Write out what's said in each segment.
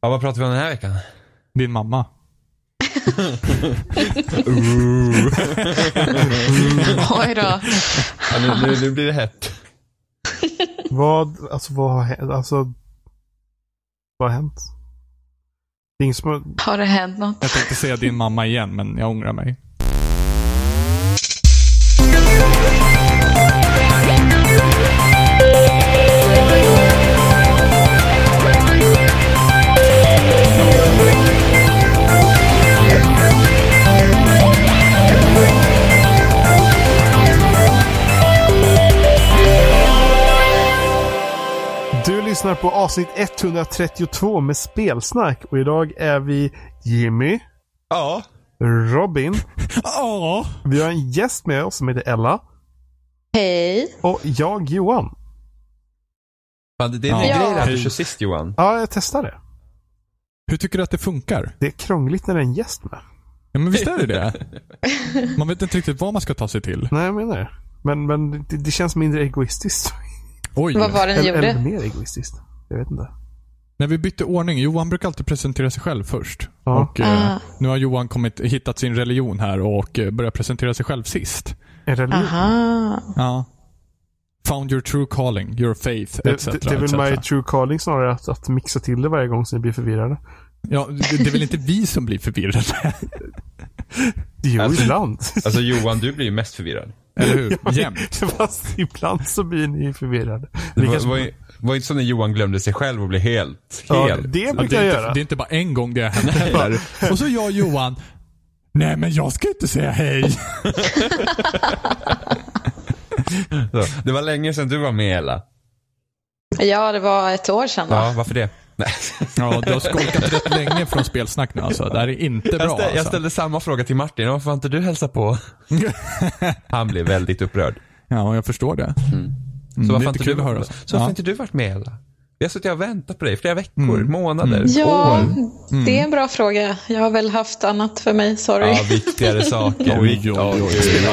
Ja, vad pratar vi om den här veckan? Din mamma. Oj då. Ja, nu, nu, nu blir det hett. Vad, alltså vad har hänt? Alltså, vad har hänt? Det är ingen som har... Har det hänt något? Jag tänkte säga din mamma igen, men jag ångrar mig. Lyssnar på avsnitt 132 med spelsnack och idag är vi Jimmy, Ja. Robin, Ja. vi har en gäst med oss som heter Ella Hej. och jag Johan. Det är en Ja. grej att du kör sist Johan. Ja, jag testade. Hur tycker du att det funkar? Det är krångligt när det är en gäst med. Ja, men visst är det det? Man vet inte riktigt vad man ska ta sig till. Nej, jag menar det. Men, men det, det känns mindre egoistiskt. Oj. Vad var det ni Eller, eller gjorde? mer egoistiskt. Jag vet inte. När vi bytte ordning, Johan brukar alltid presentera sig själv först. Ja. Och eh, Ah. nu har Johan kommit, hittat sin religion här och eh, börjat presentera sig själv sist. En religion. Aha. Ja. Found your true calling, your faith, Det, etc. det, det är väl my true calling snarare att, att mixa till det varje gång så ni blir förvirrade. Ja, det, det är väl inte vi som blir förvirrade? Jo, Alltså- ibland. Alltså Johan, du blir ju mest förvirrad. Eller hur? Jämt. Fast ibland så blir ni förvirrade. Det var, som- var, var inte så när Johan glömde sig själv och blev helt, Ja, helt. det Ja, brukar det, jag är göra. inte, det är inte bara en gång det har hänt heller. Och så jag Johan, nej men jag ska inte säga hej. Så, det var länge sedan du var med Ella. Ja, det var ett år sedan då. Ja, varför det? Nej. Ja, du har skolkat rätt länge från spelsnack nu alltså. Det här är inte bra Jag, ställ, jag alltså. ställde samma fråga till Martin. Varför har inte du hälsat på? Han blev väldigt upprörd. Ja, jag förstår det. Mm, Så det varför har inte du, så varför Ja. inte du varit med Ella? Vi har suttit och väntat på dig i flera veckor, Mm. månader, Ja, år. det är en bra fråga. Jag har väl haft annat för mig, sorry. Ja, viktigare saker. Oj, oj, oj.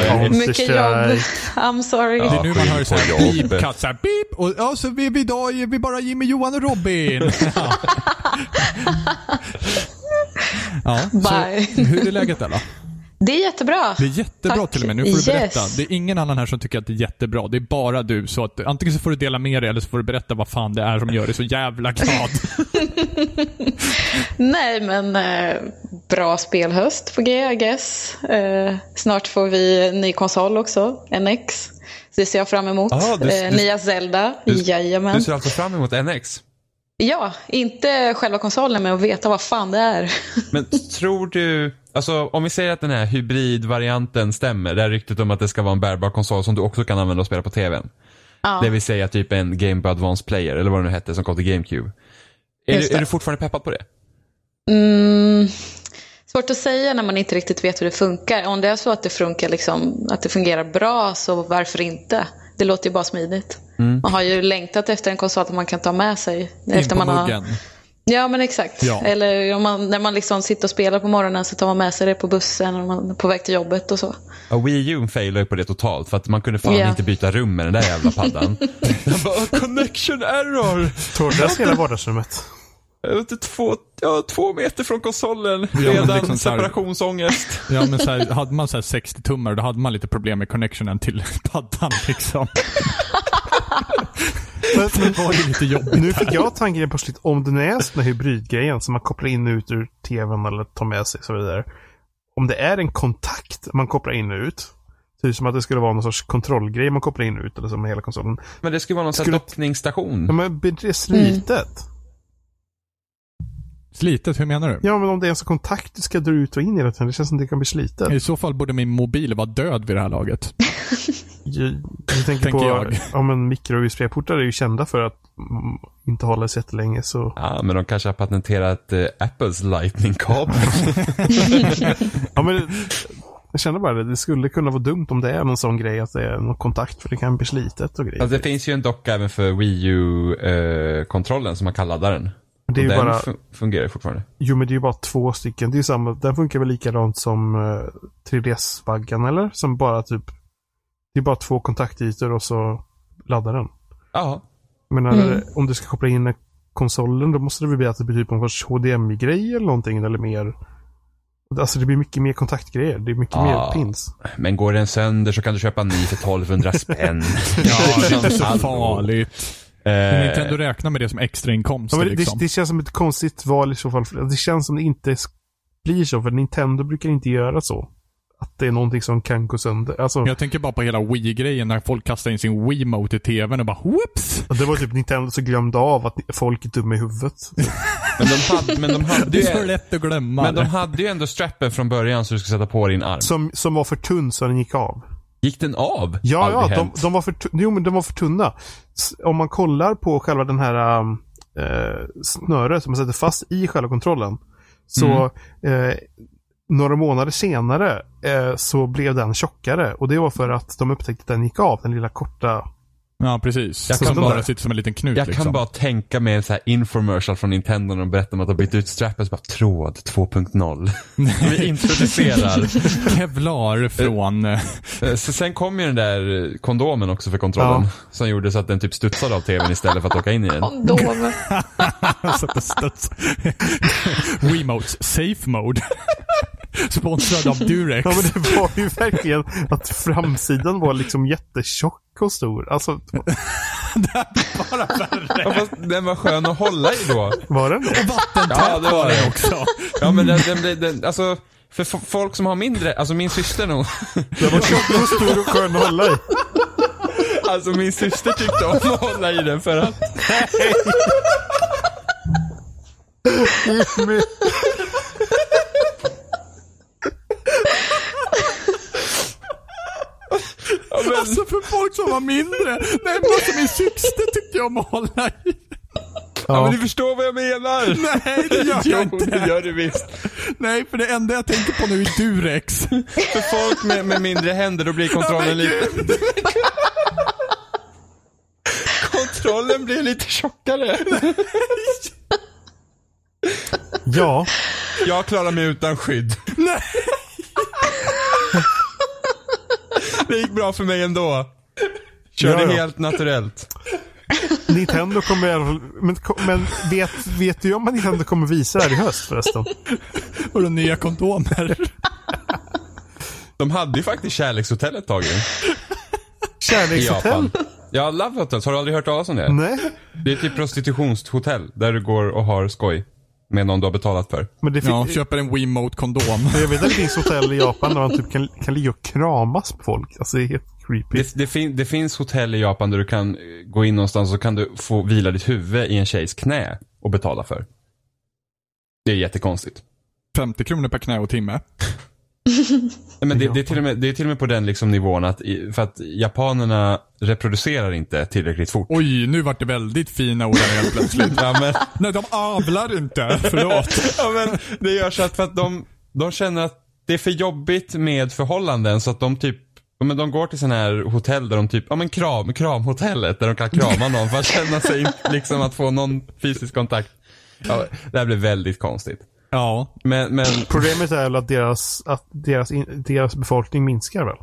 Ja, Mycket jobb. I'm sorry. Det är nu man hör såhär jobbet. beep, cut, såhär beep. Och ja, så vi, vi idag är vi bara Jimmy, Johan och Robin. Ja. ja, så, Bye. hur är läget Ella? Det är jättebra. Det är jättebra Tack. till och med. Nu får du berätta. Yes. Det är ingen annan här som tycker att det är jättebra. Det är bara du. Så att antingen så får du dela med dig eller så får du berätta vad fan det är som gör dig så jävla glad. Nej, men eh, bra spelhöst på G, I guess. Eh, snart får vi en ny konsol också, NX. Så det ser jag fram emot. Ah, du- eh, du- nya Zelda, du- jajamän. Du ser alltså fram emot NX? Ja, inte själva konsolen, men att veta vad fan det är. Men tror du, alltså om vi säger att den här hybridvarianten stämmer, det här ryktet om att det ska vara en bärbar konsol som du också kan använda och spela på tvn. ja. Det vill säga typ en Game Boy Advance Player, eller vad det nu hette, som kom till GameCube. Är du, är du fortfarande peppad på det? Mm, svårt att säga när man inte riktigt vet hur det funkar. Om det är så att det funkar, liksom, att det fungerar bra, så varför inte? Det låter ju bara smidigt. Mm. Man har ju längtat efter en konsol som man kan ta med sig. In efter på man har... muggen. Ja men exakt. Ja. Eller om man, när man liksom sitter och spelar på morgonen så tar man med sig det på bussen och man är på väg till jobbet och så. Ja, Wii U failade på det totalt för att man kunde fan Ja. inte byta rum med den där jävla paddan. Jag bara, "Oh, connection error! Tordas hela vardagsrummet. Inte två, ja, två meter från konsolen. men Redan liksom separationsångest. Ja, men så här, hade man så här 60 tummar då hade man lite problem med connectionen till paddan liksom. Men, men, Det var ju lite jobbigt. nu fick jag tanken plötsligt, om det nu är sån här hybridgrejen som man kopplar in och ut ur tvn eller tar med sig och så vidare. Om det är en kontakt man kopplar in och ut. Det är som att det skulle vara någon sorts kontrollgrej man kopplar in och ut eller som med hela konsolen. Men det skulle vara någon här Skulle- dockningsstation. Ja, men blir det slitet? Slitet, hur menar du? Ja, men om det är en sån kontakt du ska dra ut och in hela tiden. Det känns som det kan bli slitet. I så fall borde min mobil vara död vid det här laget. Jag, jag tänker Tänker på, jag. ja men mikro USB-portar är ju kända för att mm, inte hålla sig jättelänge så. Ja, men de kanske har patenterat eh, Apples lightning-kabel. Ja men jag känner bara det, det skulle kunna vara dumt om det är någon sån grej att det är någon kontakt för det kan bli slitet och grejer. alltså, det finns ju en docka även för Wii U-kontrollen som man kan ladda den. Det är den bara, fun- fungerar fortfarande. jo men det är ju bara två stycken. Det är ju samma, den funkar väl likadant som uh, 3DS-baggan eller? Som bara typ, det är bara två kontaktytor och så laddar den. Ja, Men Mm. om du ska koppla in konsolen, då måste det väl bli att det blir typ någon sorts HDMI-grej eller någonting, eller mer. Alltså det blir mycket mer kontaktgrejer. Det är mycket Ja. mer pins. Men går den sönder så kan du köpa en ny för 1200 spänn. Ja, det inte så Hallå. Eh, Nintendo räknar med det som extra Ja, men det, liksom. det känns som ett konstigt val i så fall. Det känns som det inte blir så, för Nintendo brukar inte göra så. Att det är någonting som kan gå sönder. Alltså, Jag tänker bara på hela Wii-grejen när folk kastar in sin Wiimote i TVn och bara whoops! det var typ Nintendo som glömde av att folk är dumma i huvudet. men, de hade, men, de hade Det är så lätt att glömma. men de hade ju ändå strappen från början så du skulle sätta på din arm. Som, som var för tunn så den gick av. Gick den av? Ja, Aldrig ja, de, de var för, jo, men de var för tunna. Om man kollar på själva den här eh, snöret som man sätter fast i själva kontrollen. Så Mm. eh, några månader senare eh, så blev den tjockare. Och det var för att de upptäckte att den gick av, den lilla korta. Ja, precis. Jag så kan som bara bara- sitter som en liten knut Jag liksom. kan bara tänka mig en så här infomercial från Nintendo när de berättar om att de bytt ut strappen. Bara, tråd 2.0. Vi introducerar. Kevlar från... eh, Eh, Så sen kom ju den där kondomen också för kontrollen. Ja. Som gjorde så att den typ studsade av tvn istället för att åka in i den. Kondom. så att det studs. Wiimotes Safe Mode. Sponsrad av Durex. Ja, men det var ju verkligen att framsidan var liksom jättetjock och stor. Alltså, Bara värre. Ja, fast den var skön att hålla i då. var den då? Vattentät Ja, det var den det. också. Ja men den, den, den, den alltså för folk som har mindre, alltså min syster nog. Den var tjock och stor och skön att hålla i. Alltså min syster tyckte om att hålla i den för att Men- ja, men, Alltså för folk som var mindre. Nej men alltså min syster tyckte jag om att hålla i. ja, men du förstår vad jag menar. Nej det gör Jo, jag inte. det gör du visst. Nej för det enda jag tänker på nu är Durex. För folk med, med mindre händer, då blir kontrollen lite... Kontrollen blir lite tjockare. Ja, Jag klarar mig utan skydd. Nej. Det gick bra för mig ändå. Körde Ja, ja. helt naturellt. Nintendo kommer Men, men vet, vet du om Nintendo kommer visa det här i höst förresten? Och de nya kondomer. De hade ju faktiskt kärlekshotell ett tag Kärlekshotell? Ja, Love Hotels. Har du aldrig hört talas om det? Nej, Det är typ prostitutionshotell där du går och har skoj. Med någon du har betalat för. men det Ja, köper en Wiimote-kondom. Jag vet att det finns hotell i Japan där man typ kan, kan ligga och kramas på folk. Alltså det är helt creepy. Det, det, fin, det finns hotell i Japan där du kan eh, gå in någonstans och kan du få vila ditt huvud i en tjejs knä och betala för. Det är jättekonstigt. 50 kronor per knä och timme. Nej, Men det, det, är till och med, det är till och med på den liksom nivån att, för att japanerna reproducerar inte tillräckligt fort. Oj, nu vart det väldigt fina ord här helt plötsligt. Ja, men, Nej, de avlar inte. Förlåt. ja, men det gör så att för att de, de känner att det är för jobbigt med förhållanden så att de typ men de går till sådana här hotell där de typ, ja men kram, kramhotellet där de kan krama någon för att känna sig, liksom att få någon fysisk kontakt. Ja, det här blir väldigt konstigt. Ja. Men, men Problemet är väl att deras, att deras, in, deras befolkning minskar väl?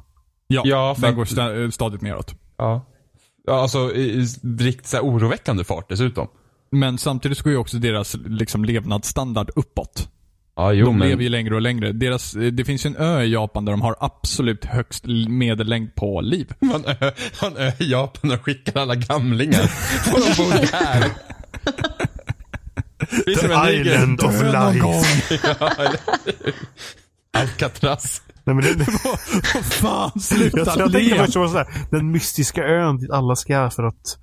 Ja, Ja, för den går sta- stadigt neråt. ja. Ja, alltså i, i riktigt så här oroväckande fart dessutom. Men samtidigt så går ju också deras liksom, levnadsstandard uppåt. Ja, jo de men. lever ju längre och längre. Deras, eh, det finns ju en ö i Japan där de har absolut högst medellängd på liv. Man ö, man ö i Japan och skickar alla gamlingar. Och de bor där. Det är som en island of Dö någon gång. life. Ja? Alcatraz. Nej, men det, det, Fan, jag, sluta jag tänkte le. först var sådär, den mystiska ön dit alla ska för att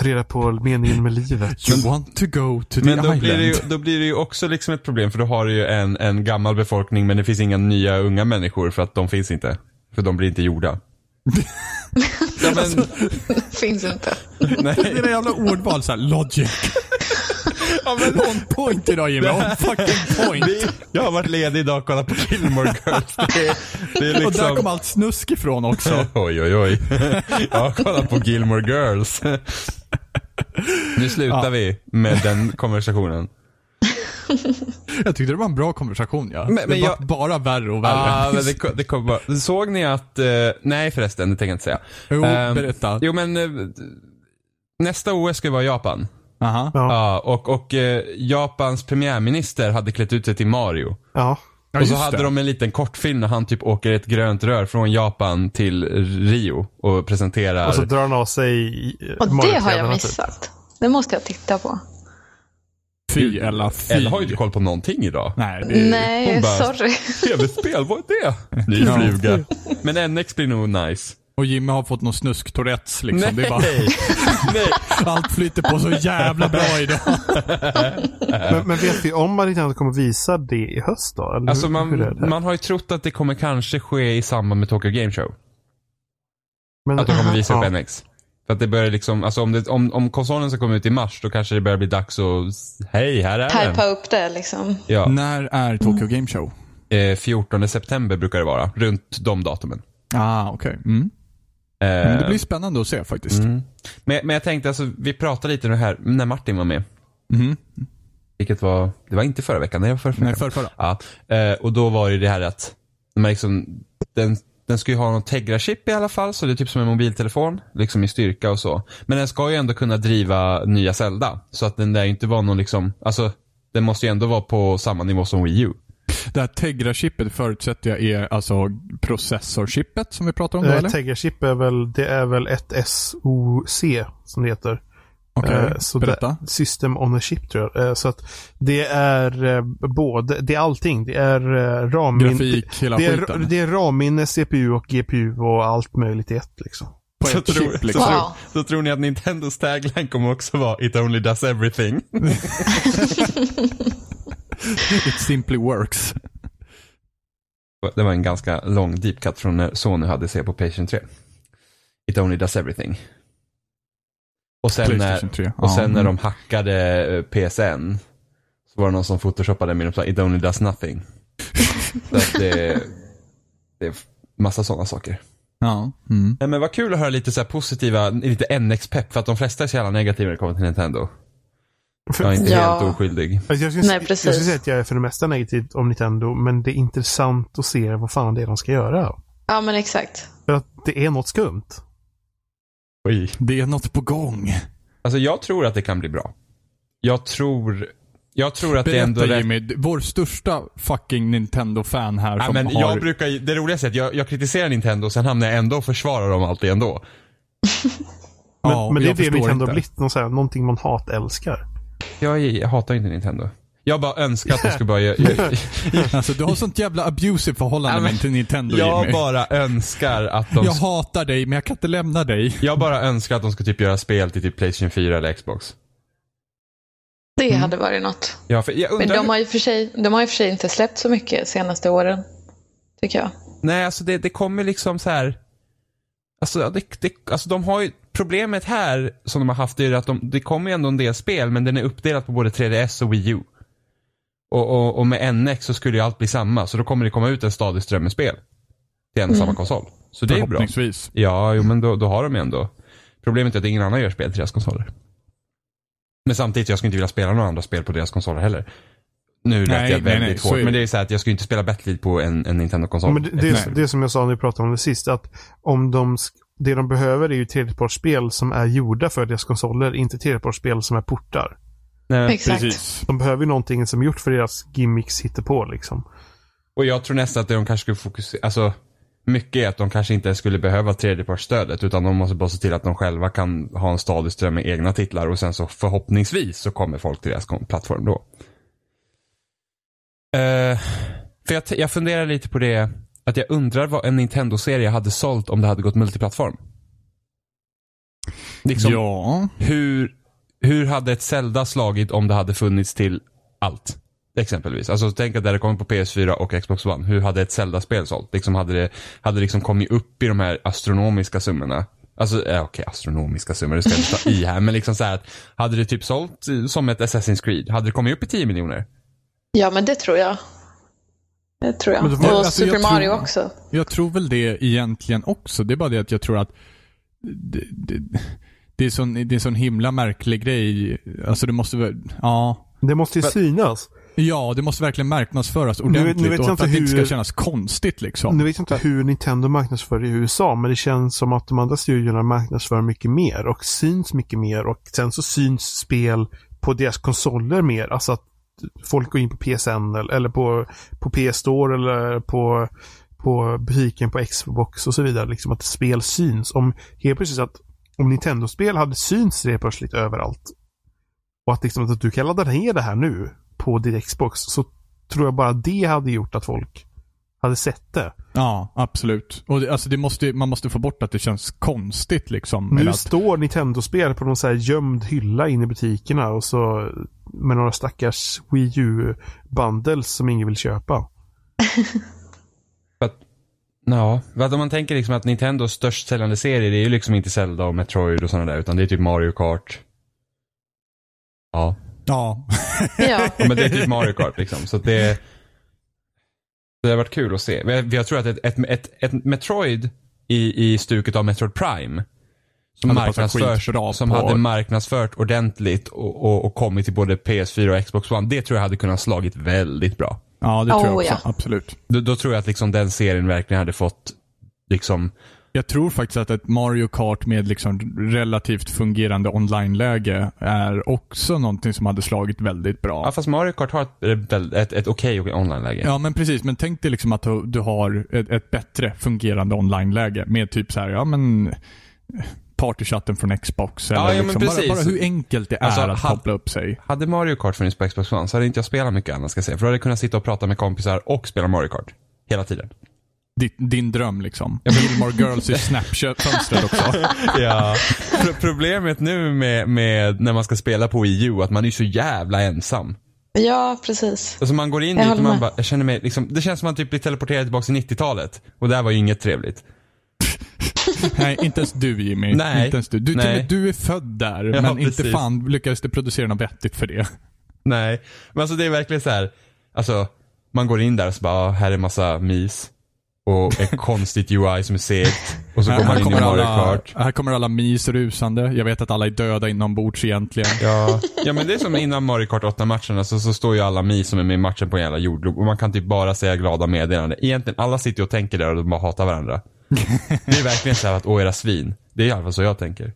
ta reda på meningen med livet. You want to go to the Men då island. blir, det ju, då blir det ju också liksom ett problem för då har du ju en, en gammal befolkning men det finns inga nya unga människor för att de finns inte. För de blir inte gjorda. ja, men, Finns inte. nej. Dina jävla ordval såhär, logic. Ja, men, On point idag Jimmy, on fucking point. det, jag har varit ledig idag och kollat på Gilmore Girls. Det, det är Och där liksom... kom allt snusk ifrån också. Oj, oj, oj. Jag har kollat på Gilmore Girls. Nu slutar Ja. vi med den konversationen. Jag tyckte det var en bra konversation ja. Men- det men var jag- bara värre och värre. Ah, men det, det kom bara. Såg ni att, eh, nej förresten, det tänker jag inte säga. Jo, Ehm, berätta. Jo men, eh, nästa OS ska vara i Japan. Aha. Ja. Ja, och, och eh, Japans premiärminister hade klätt ut sig till Mario. Ja. Ja, och så hade det. de en liten kortfilm när han typ åker ett grönt rör från Japan till Rio och presenterar. Och så drar han av sig eh, Och det har jag typ. missat. Det måste jag titta på. Fy Ella, fy. Ella har ju inte koll på någonting idag. Nej, det är... Nej, bara- sorry. Tv-spel, vad är det? Ny fluga. Men NX blir nog nice. Och Jimmy har fått någon snusk-tourettes liksom. Nej, Det är bara, nej. allt flyter på så jävla bra idag. Men, men vet vi om Nintendo kommer visa det i höst då? Eller Alltså hur- hur man, det? man har ju trott att det kommer kanske ske i samband med Tokyo Game Show. Men, Att de kommer visa upp ja. NX. För att det börjar liksom, alltså om, det, om, om konsolen ska komma ut i mars då kanske det börjar bli dags att, hej här är Hypa den. upp det liksom. Ja, När är Tokyo Game Show? eh, 14 september brukar det vara, runt de datumen. Ah, okej. Mm. Eh, Men det blir spännande att se faktiskt. mm. men, men jag tänkte, alltså, vi pratade lite om det här när Martin var med. Mhm. Vilket var, det var inte förra veckan, nej det var förra Nej, veckan. för, förra. Ja, eh, och då var det det här att man liksom, den, den ska ju ha någon Tegra-chip i alla fall, så det är typ som en mobiltelefon, liksom i styrka och så. Men den ska ju ändå kunna driva nya Zelda, så att den där inte var någon liksom, alltså den måste ju ändå vara på samma nivå som Wii U. Det här Tegra-chippet förutsätter jag är alltså processorchippet som vi pratar om då, Eh, eller? Tegra-chip är väl, det är väl ett SOC som det heter. Okej, Eh, så berätta. Det, system on a chip tror jag. Eh, så att det är eh, både, det är allting. Det är ramminne. Grafik, hela Det är, skiten. det är ramminne, CPU och GPU och allt möjligt i ett liksom. På Så tror, chip liksom. så, Wow. så tror ni att Nintendos tagline kommer också vara It only does everything? It simply works. Det var en ganska lång deep cut från när Sony hade se på Playstation 3. It only does everything. Och sen, när, Playstation 3. och sen Ja, när mm. de hackade eh, PSN så var det någon som photoshoppade med dem It only does nothing. så att det, det är massa sådana saker. Ja. Mm. Men vad kul att höra lite så positiva, lite NX-pepp för att de flesta är så jävla negativa när det kommer till Nintendo. Jag är inte Ja. helt oskyldig. Alltså jag, skulle, Nej, jag precis. skulle säga att jag är för det mesta negativ om Nintendo, men det är intressant att se vad fan det är de ska göra. Ja, men exakt. För att det är något skumt. Oj. Det är något på gång. Alltså jag tror att det kan bli bra. Jag tror, jag tror att det ändå Berätta är Jimmy, vår största fucking Nintendo-fan här Ja, som men har... jag brukar, det roligaste är att jag, jag kritiserar Nintendo och sen hamnar jag ändå och försvarar dem alltid ändå. Men, Ja, men det är jag det Nintendo inte. har blivit. Någon, så här, någonting man hatälskar. Jag, jag hatar inte Nintendo. Jag bara önskar att de skulle börja... Alltså du har sånt jävla abusive förhållande men- med till Nintendo jag Jimmy. bara önskar att de... Jag hatar dig men jag kan inte lämna dig. Jag bara önskar att de ska typ göra spel till typ Playstation 4 eller Xbox. Det Mm. hade varit något. Ja, för jag Men undrar... de har ju för sig, de har ju för sig inte släppt så mycket de senaste åren. Tycker jag. Nej, alltså det, det kommer liksom så här. Alltså, det, det, alltså de har ju, problemet här som de har haft är att de, det kommer ju ändå en del spel men den är uppdelad på både 3DS och Wii U. Och, och, och med NX så skulle ju allt bli samma så då kommer det komma ut en stadig ström med spel. Till en och samma konsol. Så det är bra. Förhoppningsvis. Ja, jo, men då, då har de ju ändå. Problemet är att ingen annan gör spel till deras konsoler. Men samtidigt, jag skulle inte vilja spela några andra spel på deras konsoler heller. Nu lät Nej, jag nej, väldigt nej, så hårt, är det. men det är så att jag skulle inte spela Battlefield på en, en Nintendo-konsol. Men det, det, Nej. det som jag sa när vi pratade om det sist. Att om de, det de behöver är ju tredjepartsspel som är gjorda för deras konsoler. Inte tredjepartsspel som är portar. Nej, Exakt. Precis. De behöver ju någonting som är gjort för deras gimmicks på liksom. Och jag tror nästan att det de kanske skulle fokusera, alltså mycket är att de kanske inte skulle behöva tredjepartsstödet utan de måste bara se till att de själva kan ha en stadig ström med egna titlar och sen så förhoppningsvis så kommer folk till deras plattform då. Eh, för jag, jag funderar lite på det, att jag undrar vad en Nintendo-serie hade sålt om det hade gått multiplattform. Liksom, Ja. hur, hur hade ett Zelda slagit om det hade funnits till allt? Exempelvis. Alltså tänk att det hade kommit på PS4 och Xbox One. Hur hade ett Zelda-spel sålt? Liksom hade det hade det liksom kommit upp i de här astronomiska summorna? Alltså, eh, okej, astronomiska summor, det ska jag inte ta i här. Men liksom så här att, hade det typ sålt eh, som ett Assassin's Creed? Hade det kommit upp i 10 miljoner? Ja, men det tror jag. Det tror jag. Får- och alltså, jag Super Mario tror- också. Jag tror väl det egentligen också. Det är bara det att jag tror att det, det, det, är, sån, det är en sån himla märklig grej. Alltså det måste väl, ja. Det måste ju synas. Ja, det måste verkligen marknadsföras ordentligt nu vet jag och inte att det inte ska hur- kännas konstigt liksom. Nu vet jag inte hur Nintendo marknadsför i USA, men det känns som att de andra studiorna marknadsför mycket mer och syns mycket mer och sen så syns spel på deras konsoler mer. Alltså att folk går in på PSN eller, på, på PS Store eller på, på butiken på Xbox och så vidare. Liksom att spel syns. Om helt plötsligt att om Nintendo-spel hade synts det plötsligt överallt och att, liksom, att du kan ladda ner det här nu på din Xbox så tror jag bara det hade gjort att folk hade sett det. Ja, absolut. Och det, alltså det måste, man måste få bort att det känns konstigt liksom. Nu att, står Nintendo-spel på någon så här gömd hylla inne i butikerna och så med några stackars Wii U-bundles som ingen vill köpa. Att, ja, för att om man tänker liksom att Nintendos störst säljande serie det är ju liksom inte Zelda och Metroid och sådana där utan det är typ Mario Kart. Ja, ja. Ja. men det är typ Mario Kart liksom. Så att det, det har varit kul att se. Jag, jag tror att ett, ett, ett, ett Metroid i, i stuket av Metroid Prime som, marknadsförs, som på- hade marknadsfört ordentligt och, och, och kommit till både PS4 och Xbox One. Det tror jag hade kunnat slagit väldigt bra. ja, det tror jag Oh, också. ja. Absolut. Då, då tror jag att liksom den serien verkligen hade fått liksom Jag tror faktiskt att ett Mario Kart med liksom relativt fungerande online-läge är också någonting som hade slagit väldigt bra. Ja, fast Mario Kart har ett, ett, ett, okej online-läge. Ja, men precis. Men tänk dig liksom att du, har ett, ett bättre fungerande online-läge med typ så här, ja men partychatten från Xbox. Eller Ja, ja, men liksom, bara, precis. bara hur enkelt det är Alltså, att koppla upp sig. Hade Mario Kart funnits på Xbox One så hade inte jag spelat mycket annat ska jag säga. För då hade jag kunnat sitta och prata med kompisar och spela Mario Kart. Hela tiden. Din, din dröm liksom. Gilmore Girls i Snapchat-fönstret också. Ja. Pro- problemet nu med, med när man ska spela på Wii U att man är så jävla ensam. ja, precis. Alltså man går in Jag dit och man med. bara, jag känner mig liksom, det känns som att man typ blir teleporterad tillbaka till 90-talet. Och det här var ju inget trevligt. Nej, inte ens du Jimmy. Nej. Inte ens du. Du, Nej. du är född där, Ja, men inte precis. fan lyckades du producera något vettigt för det. Nej, men alltså det är verkligen så här. alltså man går in där och så bara, ah, här är massa mis. Och ett konstigt UI som är segt. Och så går man in i kommer Mario alla, Kart. här kommer alla mis rusande. Jag vet att alla är döda inombords egentligen. Ja. ja men det är som innan Mario Kart 8-matcherna så, så står ju alla mi som är med i matchen på en jävla jordglob och man kan typ bara säga glada meddelanden. Egentligen, alla sitter och tänker där och de bara hatar varandra. Det är verkligen så här att, åh era svin. Det är i alla fall så jag tänker.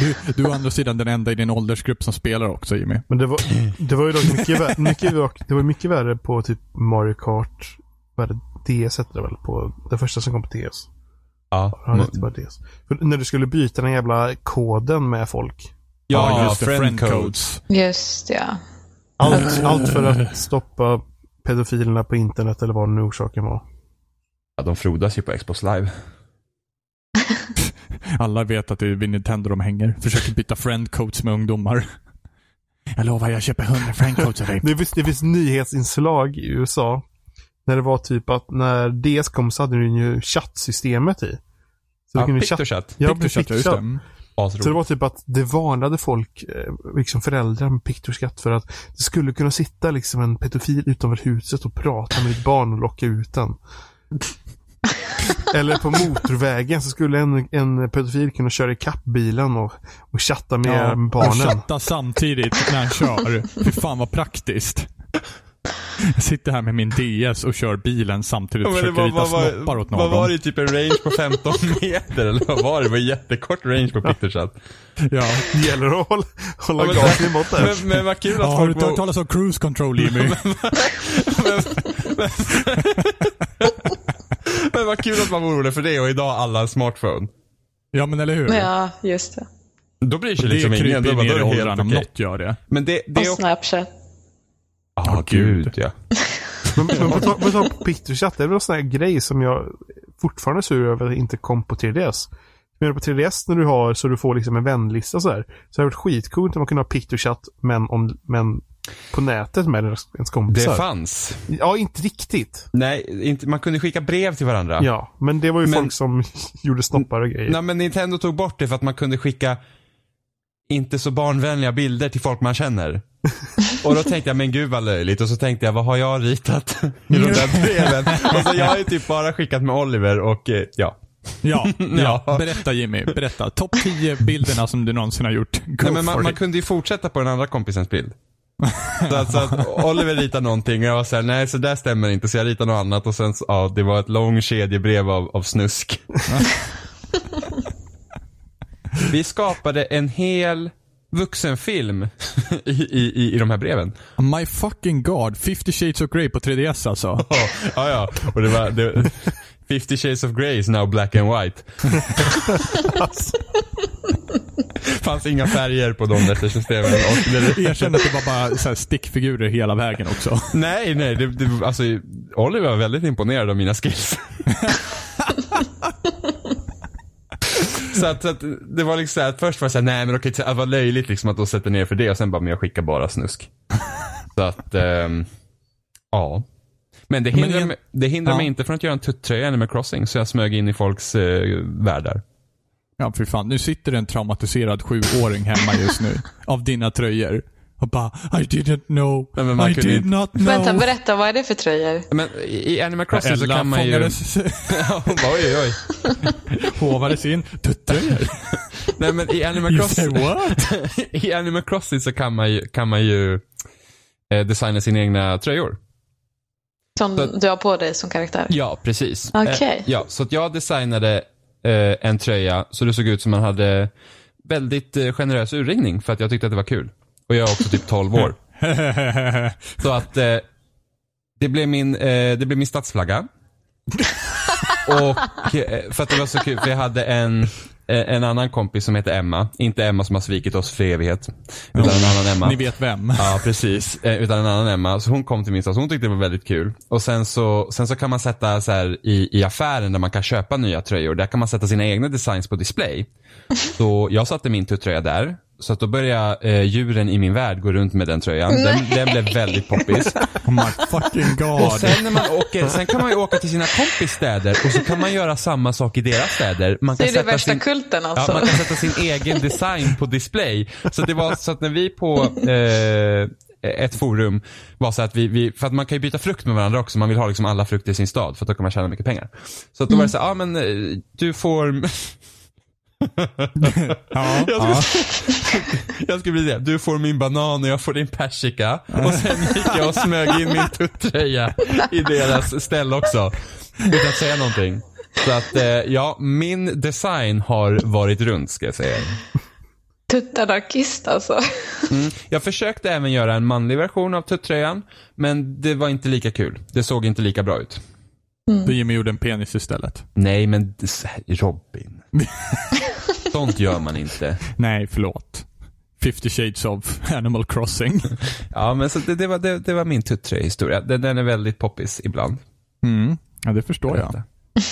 Du, du är å andra sidan den enda i din åldersgrupp som spelar också Jimmy. Men det var, det var ju dock mycket, värre, mycket, det var mycket värre på typ Mario Kart. Vad är det? DS hette det väl? På det första som kom på DS. Ja, Ja, det bara DS. För när du skulle byta den jävla koden med folk. ja, just det, friend codes. Just ja. Allt, allt för att stoppa pedofilerna på internet eller vad nu orsaken var. Ja, de frodas ju på Xbox live. Alla vet att det är vid Nintendo de hänger. Försöker byta friendcodes med ungdomar. Jag lovar, jag köper 100 friendcodes av dig. Det finns, det finns nyhetsinslag i USA. När det var typ att när DS kom så hade den ju chattsystemet i. Så Ja. Pictochat. Ja, Pictochat, just det. Så det var typ att det varnade folk, eh, liksom föräldrar med Pictoskatt för att det skulle kunna sitta liksom en pedofil utanför huset och prata med ditt barn och locka ut den. Eller på motorvägen så skulle en, en pedofil kunna köra ikapp bilen och, och chatta med Ja, och barnen. chatta samtidigt när han kör. Fy fan vad praktiskt. Jag sitter här med min DS och kör bilen samtidigt och Ja, men det försöker var, rita vad, snoppar åt vad, någon. vad var det? Typ en range på 15 meter eller vad var det? Det var jättekort range på Pictochat. Ja. Det gäller att hålla, hålla Ja, men- gasen i botten. Men, men vad kul att Ja, har du folk hört var... talas om cruise control Jimmy? Men vad kul att man var orolig för det och idag alla en smartphone. Ja men eller hur? Ja, just det. Då bryr sig Det liksom ingen. kryper ju var- ner i det åldrarna om något gör det. Men det, det Och är också... Snapchat. Ja, Åh, gud. gud ja. Men, men på tal- på tal på Pictochatt, det är väl en sån här grej som jag fortfarande är sur över att inte kom på 3DS. Men på 3DS när du har så du får liksom en vänlista så här. Så det varit skitcoolt om man kunde ha Pictochatt men, om, men på nätet med ens ens Det kompisar. fanns. Ja, inte riktigt. Nej, inte, man kunde skicka brev till varandra. Ja, men det var ju Men- folk som gjorde snoppar och grejer. Nej, men Nintendo tog bort det för att man kunde skicka inte så barnvänliga bilder till folk man känner. Och då tänkte jag, men gud vad löjligt. Och så tänkte jag, vad har jag ritat i de där breven? Och så jag har ju typ bara skickat med Oliver och eh, ja. Ja, ja. Berätta Jimmy, berätta. Topp 10 bilderna som du någonsin har gjort. Go Nej, men man, man kunde ju fortsätta på den andra kompisens bild. Så att, så att Oliver ritade någonting och jag var såhär, nej så där stämmer inte. Så jag ritade något annat och sen ja, det var ett lång kedjebrev av, av snusk. Vi skapade en hel vuxenfilm i, i, i, de här breven. My fucking god. 50 shades of Grey på 3DS alltså. Ja, ja, ja. Och det var, det, 50 shades of Grey is now black and white. fanns inga färger på de det, Erkänn att det var bara så stickfigurer hela vägen också. nej, nej. Det, det, alltså, Oliver var väldigt imponerad av mina skills. Så, att, så att det var liksom så här, att först var jag såhär, nej men okej, det var löjligt liksom att de sätter ner för det och sen bara, men jag skickar bara snusk. så att, ehm, ja. Men det hindrar, Men en- mig, det hindrar Ja. mig inte från att göra en tuttröja i Animal Crossing, så jag smög in i folks eh, världar. Ja, för fan. Nu sitter en traumatiserad sjuåring hemma just nu. Av dina tröjor. Och bara I didn't know. Nej, men man I did inte- not know. Vänta, berätta, vad är det för tröjor? Men i Animal Crossing så Ella kan man ju... fångades, Ja, Hon bara, oj, oj, oj. håvades in. Tuttröjor. Nej men i Animal You say Crossing, what? i Animal Crossing så kan man ju, kan man ju eh, designa sina egna tröjor. Som Så- du har på dig som karaktär? Ja, precis. Okej. Eh, ja, så att jag designade eh, en tröja så det såg ut som man hade väldigt eh, generös urringning för att jag tyckte att det var kul. Och jag är också typ 12 år. Så att eh, det, blev min, eh, det blev min stadsflagga. Och eh, för att det var så kul, för jag hade en, eh, en annan kompis som heter Emma. Inte Emma som har svikit oss för evighet. Utan en annan Emma. Ni vet vem. Ja, precis. Eh, utan en annan Emma. Så hon kom till min stad, så hon tyckte det var väldigt kul. Och sen så, sen så kan man sätta så här i, i affären där man kan köpa nya tröjor, där kan man sätta sina egna designs på display. Så jag satte min tuttröja där. Så att då började eh, djuren i min värld gå runt med den tröjan. Den, den blev väldigt poppis. Oh my fucking god. Och sen när man åker, sen kan man ju åka till sina kompis städer och så kan man göra samma sak i deras städer. Man Det kan är det värsta sin, kulten Ja, alltså. man kan sätta sin egen design på display. Så det var så att när vi på eh, ett forum var så att vi, vi, för att man kan ju byta frukt med varandra också, man vill ha liksom alla frukter i sin stad för att då kan man tjäna mycket pengar. Så att då var det så här, ja men eh, du får, Ja, jag ja. skulle, jag skulle bli det, du får min banan och jag får din persika. Och sen gick jag och smög in min tuttröja i deras ställe också. Utan att säga någonting. Så att eh, ja, min design har varit runt ska jag säga. Tuttanarkist alltså. Jag försökte även göra en manlig version av tuttröjan, men det var inte lika kul. Det såg inte lika bra ut. Då Jimmy gjorde en penis istället. Nej, men så Robin. Sånt gör man inte. Nej, förlåt. 50 shades of Animal Crossing. Ja, men så det, det, var, det, det var min tuttröja-historia. Den, den är väldigt poppis ibland. Mm. Ja, det förstår jag.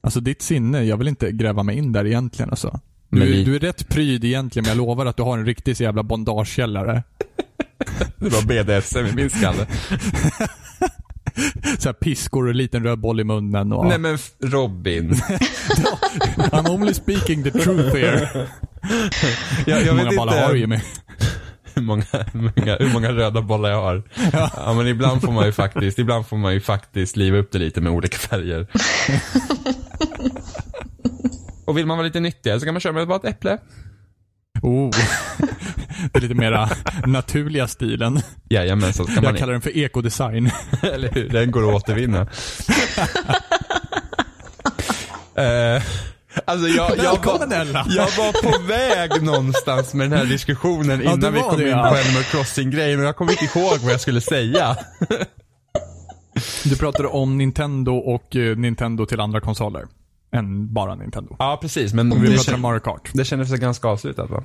Alltså ditt sinne, jag vill inte gräva mig in där egentligen alltså. Du, Men vi- du är rätt pryd egentligen, men jag lovar att du har en riktig så jävla bondagekällare. Det var BDSM i min skalle. Så här piskor och en liten röd boll i munnen och... Nej men Robin. I'm only speaking the truth here. Jag, Hur jag många vet bollar inte har du Jimmy? hur många, hur, många, hur många röda bollar jag har. Ja. men ibland får man ju faktiskt, ibland får man ju faktiskt liva upp det lite med olika färger. Och vill man vara lite nyttigare så kan man köra med bara ett äpple. Oh. Det är lite mera naturliga stilen. Jajamän, så kan man Jag kallar den för ekodesign. Eller hur? Den går att återvinna. Eh, alltså jag, jag, Välkommen, var, Ella. jag var på väg någonstans med den här diskussionen Ja, innan vi var kom det, in ja. på Animal Crossing-grejen och jag kommer inte ihåg vad jag skulle säga. Du pratade om Nintendo och eh, Nintendo till andra konsoler. Än bara Nintendo. Ja, precis. Men Och vi det, pratade om Mario Kart. det kändes ganska avslutat va?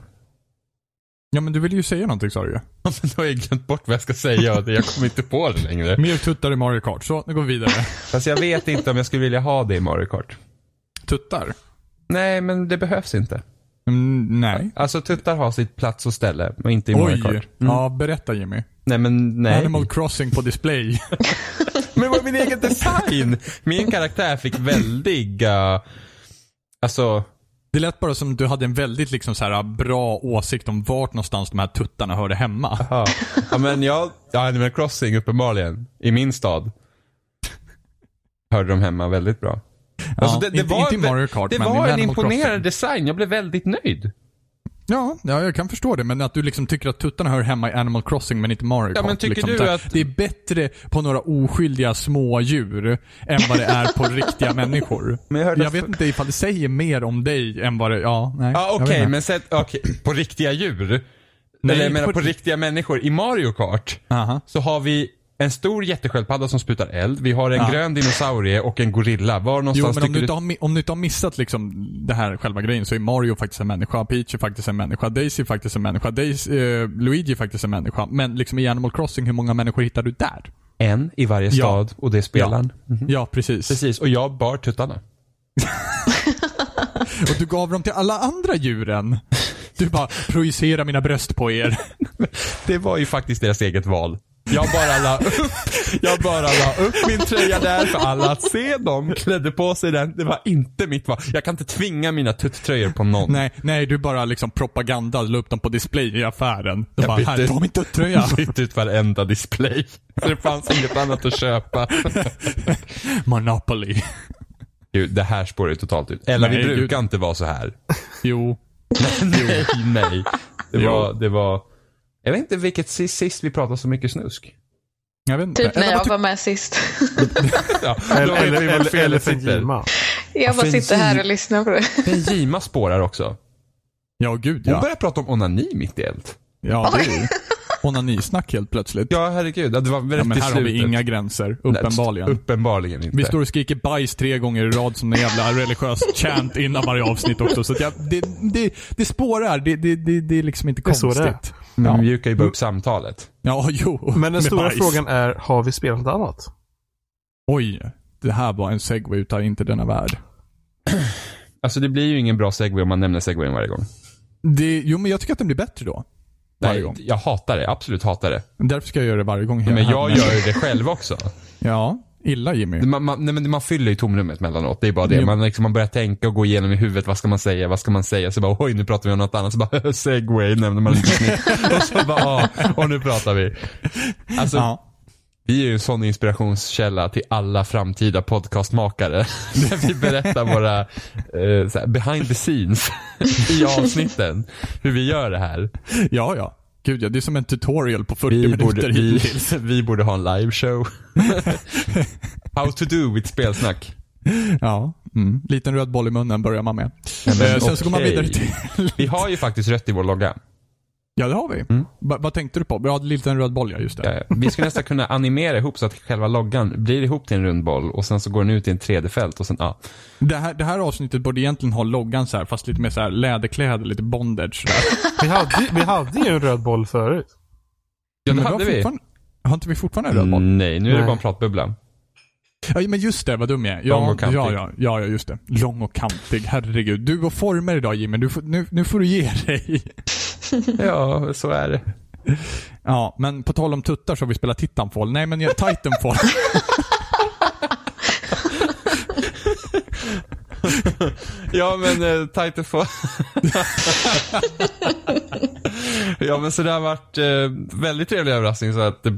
Ja men du ville ju säga någonting sa du ju. Men då har jag glömt bort vad jag ska säga och jag kommer inte på det längre. Mer tuttar i Mario Kart. Så, nu går vi vidare. Fast jag vet inte om jag skulle vilja ha det i Mario Kart. Tuttar? Nej, men det behövs inte. Mm, nej. Alltså tuttar har sitt plats och ställe, men inte i Mario Oj. Kart. Mm. Ja, berätta Jimmy. Nej, men nej. Animal Crossing på display. Men vad är min egen design? Min karaktär fick väldiga, alltså, Det lät bara som du hade en väldigt liksom så här bra åsikt om vart någonstans de här tuttarna hörde hemma. ja. ja men jag, ja, Animal Crossing uppenbarligen, i min stad. Hörde de hemma väldigt bra. Alltså, Ja, inte- inte i Mario Kart, det men var en imponerande design, jag blev väldigt nöjd. Ja, ja, jag kan förstå det. Men att du liksom tycker att tuttarna hör hemma i Animal Crossing men inte Mario Ja, Kart. men tycker liksom. du att- Det är bättre på några oskyldiga små djur än vad det är på riktiga människor. Men jag hörde jag vet inte ifall det säger mer om dig än vad det... Ja, nej. Ja okej, inte. men sätt, okej, på riktiga djur. Nej, Eller jag menar på på, ri- riktiga människor. I Mario Kart Aha. så har vi en stor jättesköldpadda som sprutar eld. Vi har en Ja. grön dinosaurie och en gorilla. Var Jo, någonstans men om du, inte har, om du inte har missat liksom det här själva grejen så är Mario faktiskt en människa, Peach är faktiskt en människa, Daisy är faktiskt en människa, Daisy, eh, Luigi är faktiskt en människa. Men liksom i Animal Crossing, hur många människor hittar du där? En i varje Ja. stad och det är spelaren. Mhm. Ja, precis. Precis, och jag bar tuttarna. Och du gav dem till alla andra djuren. Du bara, projicera mina bröst på er. Det var ju faktiskt deras eget val. Jag bara la upp, jag bara la upp min tröja där för alla att se. De klädde på sig den. Det var inte mitt val. Jag kan inte tvinga mina tuttröjor på någon. Nej, nej, du bara liksom propaganda, la upp dem på display i affären. De Jag bara, bytte- här, ta min tuttröja. Jag bytte ut varenda display. Det fanns inget annat att köpa. Monopoly. Det här spårar ju totalt ut. Eller Nej, vi brukar gud. inte vara så här. Jo. nej, nej. Det var, det var, jag vet inte vilket sist, sist vi pratade så mycket snusk. Jag vet inte. Typ när jag var med sist. Ja, Eller, eller, eller, eller för sitter. Jima. Jag bara sitter här och lyssnar på det. Men Jima spårar också. Ja, gud Hon ja. börjar prata om onani mitt i allt. Ja, det är onanisnack helt plötsligt. Ja, herregud. Det var Ja, rätt men i här har vi inga gränser, Nej, uppenbarligen. Uppenbarligen inte. Vi står och skriker bajs tre gånger i rad som en jävla religiös chant innan varje avsnitt också. Så att jag, det, det, det spårar. Det, det, det, det är liksom inte Det är så konstigt. det är. Men Ja. mjukar ju bara upp samtalet. ja, jo. Men den stora bajs. frågan är, har vi spelat något annat? Oj. Det här var en segway utav inte denna värld. Alltså det blir ju ingen bra segway om man nämner segwayen varje gång. Det, jo, men jag tycker att den blir bättre då. Varje Nej, gång. jag hatar det. Absolut hatar det. Därför ska jag göra det varje gång. Men jag gör det själv också. Ja, illa Jimmy. Man, man, nej, men man fyller ju tomrummet mellanåt. Det är bara det. Jo. Man, liksom, man börjar tänka och gå igenom i huvudet. Vad ska man säga? Vad ska man säga? Så bara oj, nu pratar vi om något annat. Så bara segway nämner man lite. Och så bara ja, och nu pratar vi. Alltså, Ja. vi är ju en sån inspirationskälla till alla framtida podcastmakare. Där vi berättar våra eh, behind the scenes i avsnitten. Hur vi gör det här. ja, ja. Gud ja, det är som en tutorial på 40 Vi minuter borde, vi, hittills. vi borde ha en liveshow. How to do with spelsnack. Ja. Mm. Liten röd boll i munnen börjar man med. men Eh, Sen så går man vidare till... Vi har ju faktiskt rött i vår logga. Ja, det har vi. Mm. Va- vad tänkte du på? Ja, liten röd boll, ja. Just det. Ja. Vi skulle nästan kunna animera ihop så att själva loggan blir ihop till en rund boll och sen så går den ut i en 3D-fält och sen, ja. Det, här, det här avsnittet borde egentligen ha loggan så här, fast lite mer så här läderkläder, lite bondage. Där. Vi hade, vi hade ju en röd boll förut. Ja, det Men hade har vi. fortfarande- Har inte vi fortfarande en röd boll? Nej, nu är det Nej. bara en pratbubbla. Ja, men just det, vad dum jag är. Lång Ja, och kantig. ja, ja, ja, ja, just det. Lång och kantig. Herregud. Du och former idag Jimmy. Du får, nu, nu får du ge dig. Ja, så är det. Ja, men på tal om tuttar så har vi spelat Titanfall. Nej, men jag, Titanfall. Ja, men eh, Titanfall. ja, men så det har varit eh, väldigt trevlig överraskning så att det, eh,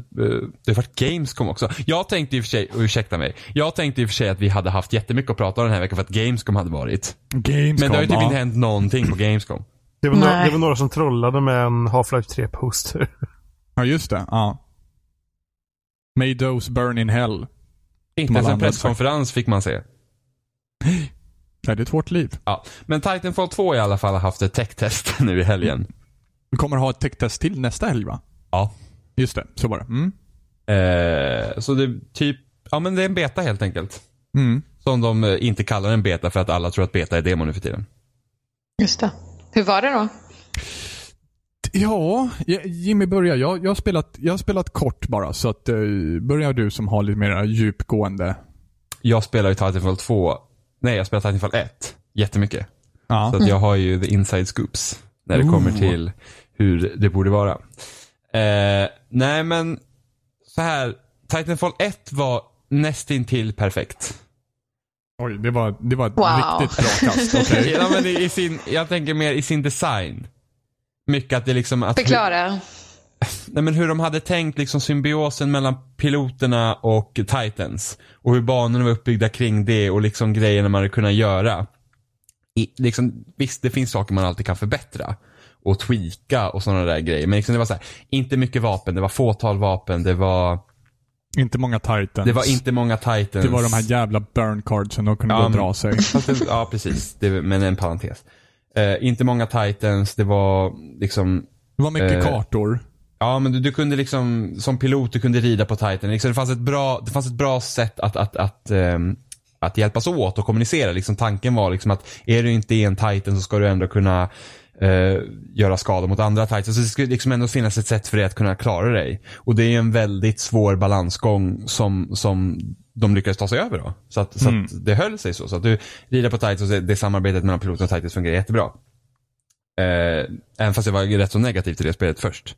det har varit Gamescom också. Jag tänkte i och för sig, och ursäkta mig, jag tänkte i och för sig att vi hade haft jättemycket att prata om den här veckan för att Gamescom hade varit. Gamescom. Men det har ju typ ja. inte hänt någonting på Gamescom. Det var, några, det var några som trollade med en Half-Life 3-poster. Ja, just det. Ja. May those burn in hell. Inte ens en presskonferens fick man se. Nej, det är ett hårt liv. Ja. Men Titanfall 2 i alla fall har haft ett tech-test nu i helgen. Vi kommer ha ett tech-test till nästa helg va? Ja. Just det, så var det. Mm. Eh, så det är typ, ja men det är en beta helt enkelt. Mm. Som de eh, inte kallar en beta för att alla tror att beta är demo nu för tiden. Just det. Hur var det då? Ja, Jimmy börjar. Jag, jag, har spelat, jag har spelat kort bara, så att, eh, börjar du som har lite mer djupgående. Jag spelar ju Titanfall 2, nej jag spelar Titanfall 1 jättemycket. Ja. Så att jag har ju the inside scoops när det kommer Ooh. till hur det borde vara. Eh, nej men, så här, Titanfall 1 var nästintill perfekt. Oj, det var, det var ett Wow. riktigt bra kast. okej. ja, men i, i sin, jag tänker mer i sin design. Mycket att det liksom att Förklara. nej, men hur de hade tänkt liksom symbiosen mellan piloterna och Titans. Och hur banorna var uppbyggda kring det och liksom grejerna man hade kunnat göra. I, liksom, visst, det finns saker man alltid kan förbättra. och tweaka och sådana där grejer. Men liksom det var så här, inte mycket vapen, det var fåtal vapen, det var, Inte många titans. det var inte många titans. Det var de här jävla burn cardsen de kunde Ja, gå och dra sig. Det, ja, precis. Det, men en parentes. Eh, inte många titans, det var liksom Det var mycket Eh, kartor. Ja, men du, du kunde liksom, som pilot, du kunde rida på Titan. Liksom, det, fanns ett bra, det fanns ett bra sätt att, att, att, ehm, att hjälpas åt och kommunicera. Liksom, tanken var liksom att är du inte en Titan så ska du ändå kunna eh, göra skada mot andra Titans. Så det skulle liksom ändå finnas ett sätt för dig att kunna klara dig. Och det är ju en väldigt svår balansgång som, som de lyckades ta sig över då. Så att, så Mm. att det höll sig så. Så att du rider på Titans och det samarbetet mellan piloten och Titans fungerar jättebra. Eh, även fast jag var rätt så negativ till det spelet först.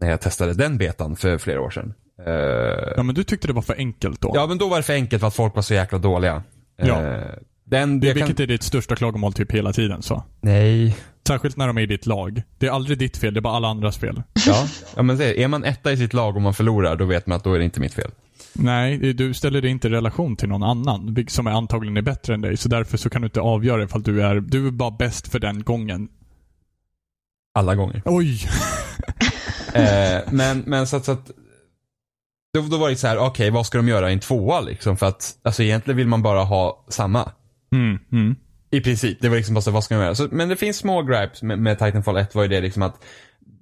När jag testade den betan för flera år sedan. Eh, Ja, men du tyckte det var för enkelt då. ja men då var det för enkelt för att folk var så jäkla dåliga. Eh, Ja. den, det, jag kan- vilket är ditt största klagomål typ hela tiden så. Nej. Särskilt när de är i ditt lag. Det är aldrig ditt fel, det är bara alla andras fel. Ja, ja men det, är man etta i sitt lag och man förlorar då vet man att då är det inte mitt fel. Nej, du ställer dig inte i relation till någon annan som är antagligen är bättre än dig. Så därför så kan du inte avgöra ifall du är, du är bara bäst för den gången. Alla gånger. Oj! Eh, men, men så att, så att då, då var det så här, okej vad ska de göra i en tvåa liksom? För att alltså egentligen vill man bara ha samma. Mm, mm. I princip. Det var liksom bara så, vad ska de göra? Så, men det finns små gripes med, med Titanfall 1 var ju det liksom att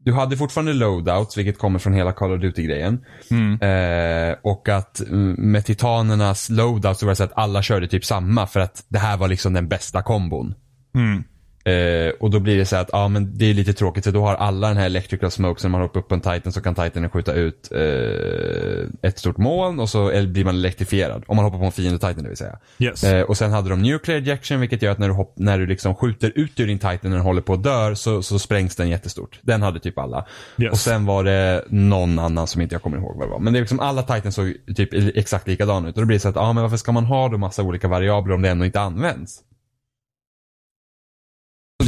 du hade fortfarande loadouts, vilket kommer från hela Call of Duty-grejen. Mm. Eh, och att mm, med titanernas loadouts så var det så att alla körde typ samma för att det här var liksom den bästa kombon. Mm. Eh, och då blir det så att, ja men det är lite tråkigt för då har alla den här electrical smoke, så när man hoppar upp på en titan så kan titanen skjuta ut eh, ett stort moln och så eller blir man elektrifierad. Om man hoppar på en fiende titan det vill säga. Yes. Eh, och sen hade de nuclear ejection vilket gör att när du, hopp, när du liksom skjuter ut ur din titan när den håller på att dör så, så sprängs den jättestort. Den hade typ alla. Yes. Och sen var det någon annan som inte jag kommer ihåg vad det var. Men det är liksom alla titans såg typ exakt likadana ut. Och då blir det så att, ja men varför ska man ha då massa olika variabler om det ändå inte används?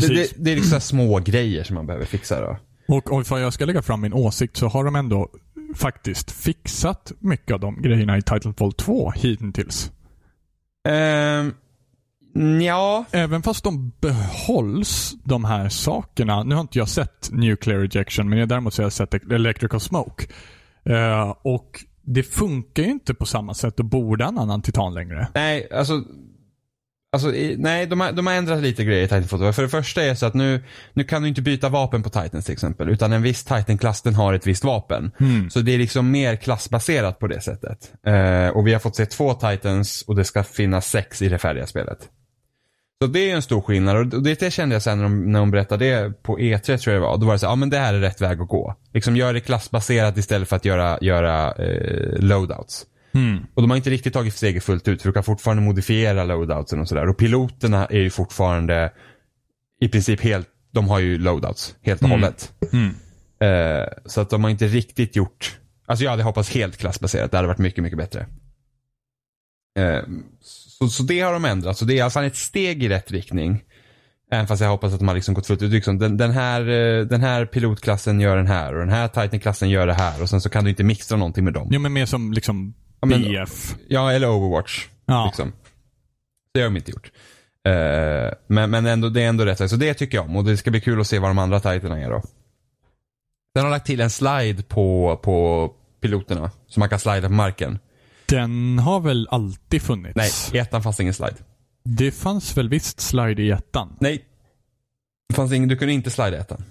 Det, det, det är liksom små grejer som man behöver fixa då. Och, och ifall jag ska lägga fram min åsikt så har de ändå faktiskt fixat mycket av de grejerna i Titanfall 2 hittills. Ehm, ja. Även fast de behålls, de här sakerna. Nu har inte jag sett nuclear ejection, men jag däremot så har jag sett electrical smoke. Eh, och det funkar ju inte på samma sätt och borde en annan titan längre. Nej, alltså. Alltså, nej, de har, de har ändrat lite grejer i Titanfall 2. För det första är det så att nu, nu kan du inte byta vapen på Titans till exempel. Utan en viss Titan-klass den har ett visst vapen. Så det är liksom mer klassbaserat på det sättet. Eh, och vi har fått se två Titans och det ska finnas sex i det färdiga spelet. Så det är en stor skillnad och det, det kände jag sen när de, när de berättade det på E3 tror jag det var. Då var det så ja men det här är rätt väg att gå. Liksom gör det klassbaserat istället för att göra, göra eh, loadouts. Och de har inte riktigt tagit steget fullt ut för du kan fortfarande modifiera loadoutsen och sådär. Och piloterna är ju fortfarande i princip helt, de har ju loadouts helt och hållet. Eh, så att de har inte riktigt gjort, alltså jag hade hoppats helt klassbaserat, det hade varit mycket, mycket bättre. Eh, så, så det har de ändrat, så det är i alla fall ett steg i rätt riktning. Även fast jag hoppas att de har liksom gått fullt ut. Liksom, den, den, här, eh, den här pilotklassen gör den här och den här Titan-klassen gör det här och sen så kan du inte mixa någonting med dem. Ja, men mer som liksom Ja, men- BF. Ja, eller Overwatch. Ja. Liksom. Det har de inte gjort. Eh, men men ändå, det är ändå rätt. Så det tycker jag om och det ska bli kul att se vad de andra titlarna är då. Sen har de lagt till en slide på, på piloterna. Så man kan slida på marken. Den har väl alltid funnits? Nej, i ettan fanns ingen slide. Det fanns väl visst slide i ettan? Nej. Det fanns ingen, du kunde inte slida i ettan.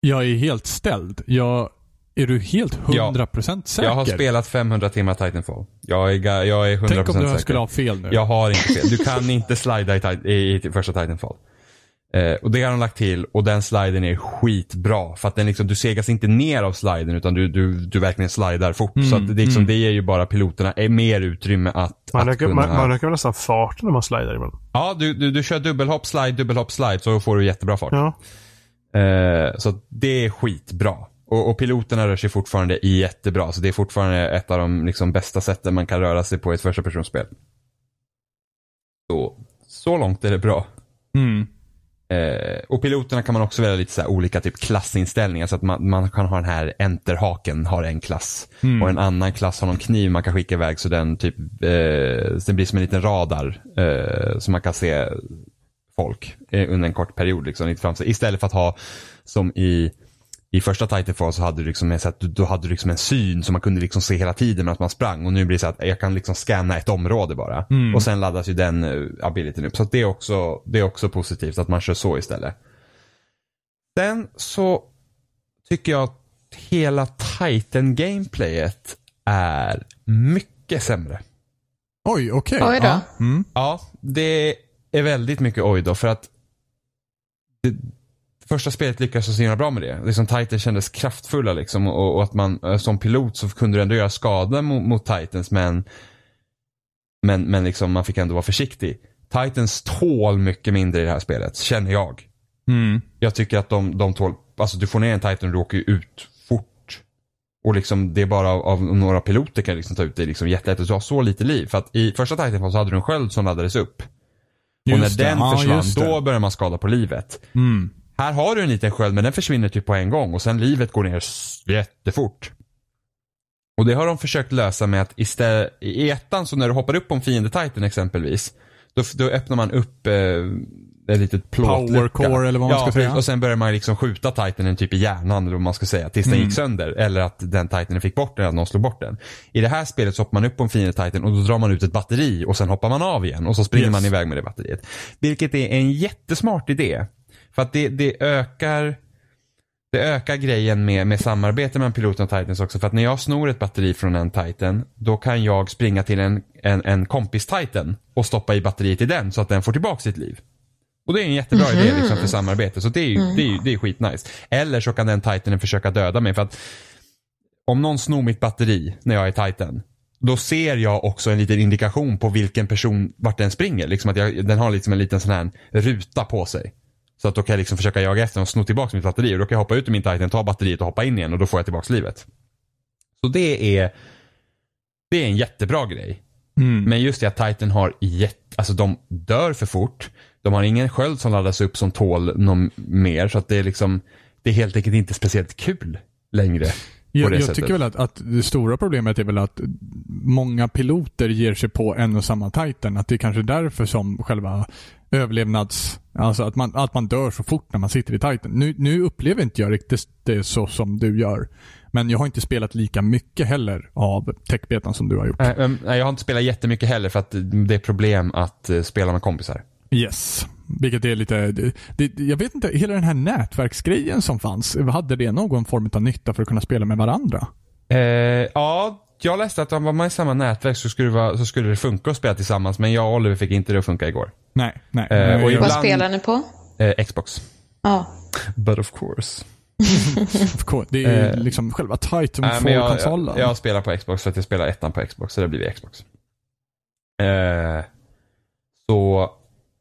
Jag är helt ställd. Jag, är du helt 100% säker? Jag har spelat 500 timmar Titanfall. Jag är, jag är 100% Tänk om du säker. skulle ha fel nu. Jag har inte fel. Du kan inte slida i, i, i första Titanfall. Eh, och det har de lagt till och den sliden är skitbra. För att den liksom, du segas inte ner av sliden utan du, du, du verkligen slidar fort. Mm, så att det, liksom, mm. det ger ju bara piloterna eh, mer utrymme att, Man att ökar, kunna... man, man ökar väl nästan farten när man slidar ibland. Ja, du, du, du kör dubbelhopp, slide, dubbelhopp, slide så får du jättebra fart. Ja. Eh, så det är skitbra. Och, och piloterna rör sig fortfarande jättebra. Så det är fortfarande ett av de liksom, bästa sätten man kan röra sig på i ett första personspel. Så, så långt är det bra. Mm. Eh, och piloterna kan man också välja lite så olika typ klassinställningar. Så att man, man kan ha den här enterhaken har en klass. Mm. Och en annan klass har någon kniv man kan skicka iväg så den typ, eh, så den blir som en liten radar. Eh, så man kan se folk eh, under en kort period. Liksom, fram, istället för att ha som i i första Titanfall så hade du liksom en, så att du, då hade du liksom en syn som man kunde liksom se hela tiden medan man sprang och nu blir det så att jag kan liksom scanna ett område bara. Mm. Och sen laddas ju den uh, abilityn upp. Så att det, är också, det är också positivt att man kör så istället. Sen så tycker jag att hela Titan-gameplayet är mycket sämre. Oj, okej. Oj då. Ja. Mm. Ja, det är väldigt mycket oj då för att det, första spelet lyckades så himla bra med det. Liksom Titans kändes kraftfulla liksom och, och, att man eh, som pilot så kunde du ändå göra skada mot, mot Titans men men, men liksom man fick ändå vara försiktig. Titans tål mycket mindre i det här spelet, känner jag. Mm. Jag tycker att de, de tål, alltså du får ner en Titan och du åker ut fort. Och liksom det är bara av, av några piloter kan liksom ta ut det liksom jättelätt du har så lite liv. För att i första Titanfall så hade du en sköld som laddades upp. och när Just det. den Ja, försvann, just det. då börjar man skada på livet. Mm. Här har du en liten sköld men den försvinner typ på en gång och sen livet går ner jättefort. Och det har de försökt lösa med att istället, i ettan så när du hoppar upp på en fiende-titan exempelvis, då, då öppnar man upp eh, ett litet plåtlucka. Power core eller vad man ja, ska säga. Och sen börjar man liksom skjuta titanen typ i hjärnan eller vad man ska säga tills den Mm. gick sönder. Eller att den titanen fick bort den, att någon slog bort den. I det här spelet så hoppar man upp på en fiende-titan och då drar man ut ett batteri och sen hoppar man av igen och så springer Yes. man iväg med det batteriet. Vilket är en jättesmart idé. För att det, det ökar det ökar grejen med, med samarbete mellan piloten och Titans också. För att när jag snor ett batteri från en Titan, då kan jag springa till en, en, en kompis Titan och stoppa i batteriet i den så att den får tillbaka sitt liv. Och det är en jättebra idé liksom för samarbete. Så det är ju det är, det är skitnice. Eller så kan den Titanen försöka döda mig. För att om någon snor mitt batteri när jag är Titan, då ser jag också en liten indikation på vilken person, vart den springer. Liksom att jag, den har liksom en liten sån här ruta på sig. Så att då kan jag liksom försöka jaga efter och sno tillbaka mitt batteri. Och då kan jag hoppa ut ur min Titan, ta batteriet och hoppa in igen och då får jag tillbaka livet. Så det är, det är en jättebra grej. Mm. Men just det att Titan har jätte, alltså de dör för fort. De har ingen sköld som laddas upp som tål någon mer. Så att det är liksom, det är helt enkelt inte speciellt kul längre. Jag, jag tycker väl att, att det stora problemet är väl att många piloter ger sig på en och samma Titan. Att det är kanske därför som själva överlevnads... Alltså att man, att man dör så fort när man sitter i Titan. Nu, nu upplever inte jag riktigt det så som du gör. Men jag har inte spelat lika mycket heller av techbetan som du har gjort. Nej, men, nej, jag har inte spelat jättemycket heller för att det är problem att eh, spela med kompisar. Yes. Vilket är lite... Det, jag vet inte, hela den här nätverksgrejen som fanns, hade det någon form av nytta för att kunna spela med varandra? Eh, ja, jag läste att om man var i samma nätverk så skulle, det vara, så skulle det funka att spela tillsammans. Men jag och Oliver fick inte det att funka igår. Nej, nej. Eh, och ibland- Vad spelar ni på? Eh, Xbox. Ja. But of course. Of course. Det är Eh, liksom själva jag, Titanfall-konsolen. jag, jag spelar på Xbox för att jag spelar ettan på Xbox, så det blir Xbox. Eh, så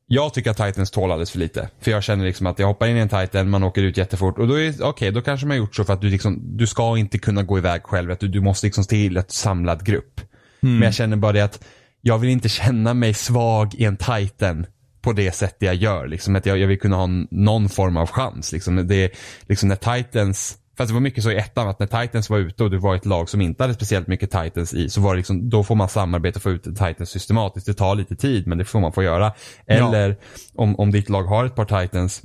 jag tycker att Titans tål alldeles för lite. För jag känner liksom att jag hoppar in i en Titan, man åker ut jättefort och då är okej, då kanske man har gjort så för att du liksom, du ska inte kunna gå iväg själv, att du, du måste liksom till ett samlad grupp. Mm. Men jag känner bara det att jag vill inte känna mig svag i en Titan på det sättet jag gör. Liksom att jag, jag vill kunna ha någon form av chans. Liksom. Det, är liksom när Titans, fast det var mycket så i ettan att när Titans var ute och du var ett lag som inte hade speciellt mycket Titans i så var det liksom, då får man samarbeta och få ut Titans systematiskt. Det tar lite tid men det får man få göra. Eller om, om ditt lag har ett par Titans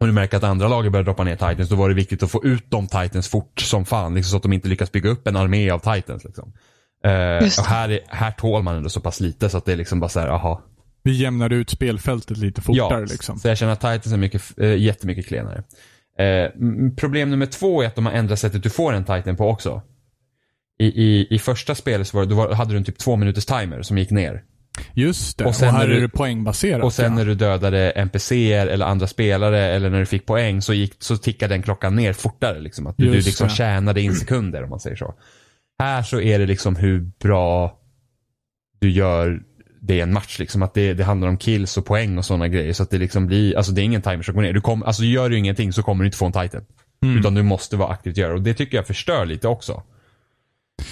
och du märker att andra laget börjar droppa ner Titans, då var det viktigt att få ut de Titans fort som fan. Liksom, så att de inte lyckas bygga upp en armé av Titans. Liksom. Det. och här, är, här tål man ändå så pass lite så att det är liksom bara så här, aha. Vi jämnar ut spelfältet lite fortare Ja, liksom. så jag känner att Titans är mycket, äh, jättemycket klenare. Eh, problem nummer två är att de har ändrat sättet du får en Titan på också. I, i, i första spelet så var, då var, hade du en typ två minuters timer som gick ner. Just det. Och Och, sen här när är du- det poängbaserat. Och sen ja. när du dödade NPCer eller andra spelare eller när du fick poäng så, gick, så tickade den klockan ner fortare. Liksom. Att du, du liksom det. tjänade in sekunder om man säger så. Här så är det liksom hur bra du gör det i en match. Liksom. Att det, det handlar om kills och poäng och sådana grejer. Så att det liksom blir, alltså det är ingen timer som går ner. Du kom, alltså gör du ingenting så kommer du inte få en titan. Mm. Utan du måste vara aktivt göra och det tycker jag förstör lite också.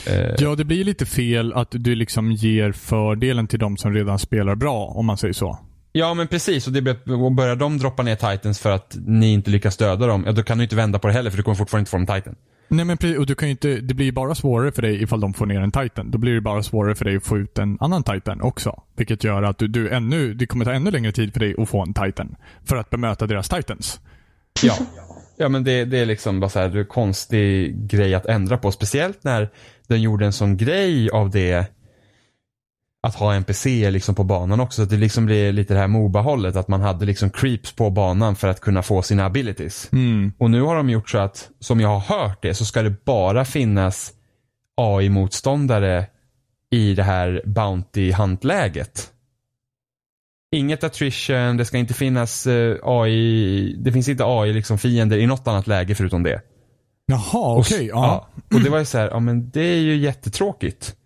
Eh, Ja, det blir lite fel att du liksom ger fördelen till de som redan spelar bra, om man säger så. Ja men precis och det blir, och börjar de droppa ner titans för att ni inte lyckas döda dem, ja då kan du inte vända på det heller för du kommer fortfarande inte få en titan. Nej men precis, och du kan ju inte, det blir ju bara svårare för dig ifall de får ner en Titan. Då blir det bara svårare för dig att få ut en annan Titan också. Vilket gör att du, du ännu, det kommer ta ännu längre tid för dig att få en Titan. För att bemöta deras Titans. Ja. Ja men det, det är liksom bara så här, det är en konstig grej att ändra på. Speciellt när den gjorde en sån grej av det att ha NPC liksom på banan också. Så att det liksom blir lite det här Moba-hållet. Att man hade liksom creeps på banan för att kunna få sina abilities. Mm. Och nu har de gjort så att, som jag har hört det, så ska det bara finnas AI-motståndare i det här Bounty Hunt-läget. Inget attrition, det ska inte finnas eh, AI, det finns inte AI liksom fiender i något annat läge förutom det. Jaha, okej. ja. Och det var ju så här, ja men det är ju jättetråkigt.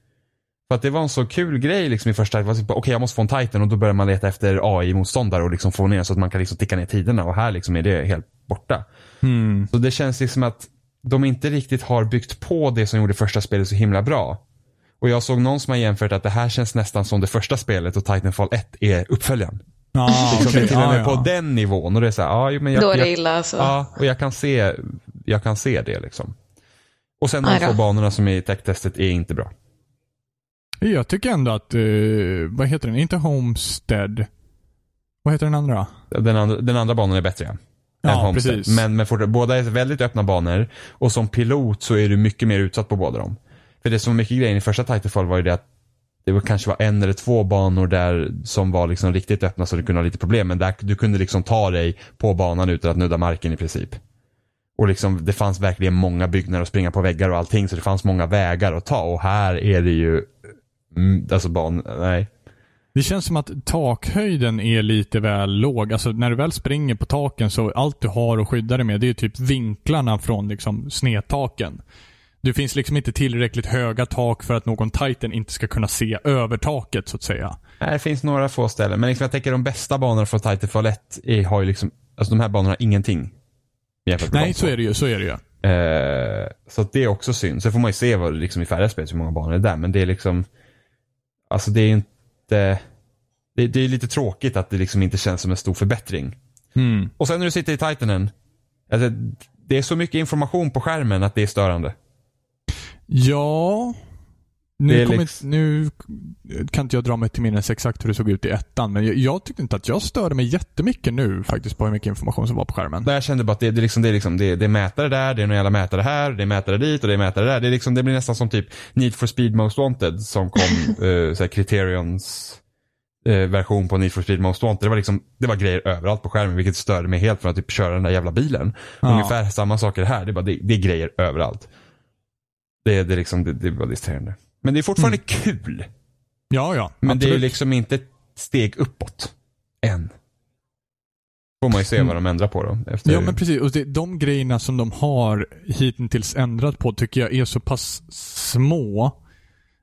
För att det var en så kul grej liksom i första, bara, okej jag måste få en titan och då börjar man leta efter AI-motståndare och liksom få ner så att man kan liksom ticka ner tiderna och här liksom är det helt borta. Mm. Så det känns liksom att de inte riktigt har byggt på det som gjorde första spelet så himla bra. Och jag såg någon som har jämfört att det här känns nästan som det första spelet och Titanfall 1 är uppföljaren. Ah, Liksom, det är till och med ja, på ja. den nivån och det är så här, ja, jo, men jag, Då är det jag, illa alltså. Ja, och jag kan se, jag kan se det liksom. Och sen de två banorna som är i tech-testet är inte bra. Jag tycker ändå att, eh, vad heter den? Inte Homestead. Vad heter den andra? Den andra, den andra banan är bättre. än Ja, precis. Men, men fort, båda är väldigt öppna banor och som pilot så är du mycket mer utsatt på båda dem. För det som var mycket grejen i första Titanfall var ju det att det var kanske var en eller två banor där som var liksom riktigt öppna så du kunde ha lite problem. Men där du kunde liksom ta dig på banan utan att nudda marken i princip. Och liksom det fanns verkligen många byggnader att springa på väggar och allting så det fanns många vägar att ta och här är det ju, mm, alltså ban, nej. Det känns som att takhöjden är lite väl låg. Alltså när du väl springer på taken så allt du har att skydda dig med det är typ vinklarna från liksom snedtaken. Det finns liksom inte tillräckligt höga tak för att någon titan inte ska kunna se över taket så att säga. Nej, det finns några få ställen. Men liksom jag tänker de bästa banorna från Titanfall 1 är, har ju liksom, alltså de här banorna har ingenting. Nej, så är det ju. Så är det ju. Eh, så det är också synd. Sen får man ju se vad, liksom i färre spel hur många banor det är där. Men det är liksom, alltså det är ju inte, det, det är lite tråkigt att det liksom inte känns som en stor förbättring. Mm. Och sen när du sitter i Titanen, alltså, det är så mycket information på skärmen att det är störande. Ja. Nu, kommer liksom- nu kan inte jag dra mig till minnes exakt hur det såg ut i ettan, men jag, jag tyckte inte att jag störde mig jättemycket nu faktiskt på hur mycket information som var på skärmen. Jag kände bara att det, det, är liksom, det, liksom, det, det är mätare där, det är någon jävla mätare här, det är mätare dit och det är mätare där. Det, är liksom, det blir nästan som typ Need for Speed Most Wanted som kom, uh, såhär Criterions eh, version på Need for Speed Most Wanted. Det var, liksom, det var grejer överallt på skärmen vilket störde mig helt från att typ köra den där jävla bilen. Ja. Ungefär samma saker här, det är, bara, det, det är grejer överallt. Det, det, liksom, det, det var distraherande. Men det är fortfarande kul. Ja, ja. Men det är absolut. liksom inte ett steg uppåt. Än. Får man ju se vad de ändrar på då. Efter... Ja, men precis. Och det, de grejerna som de har hittills ändrat på tycker jag är så pass små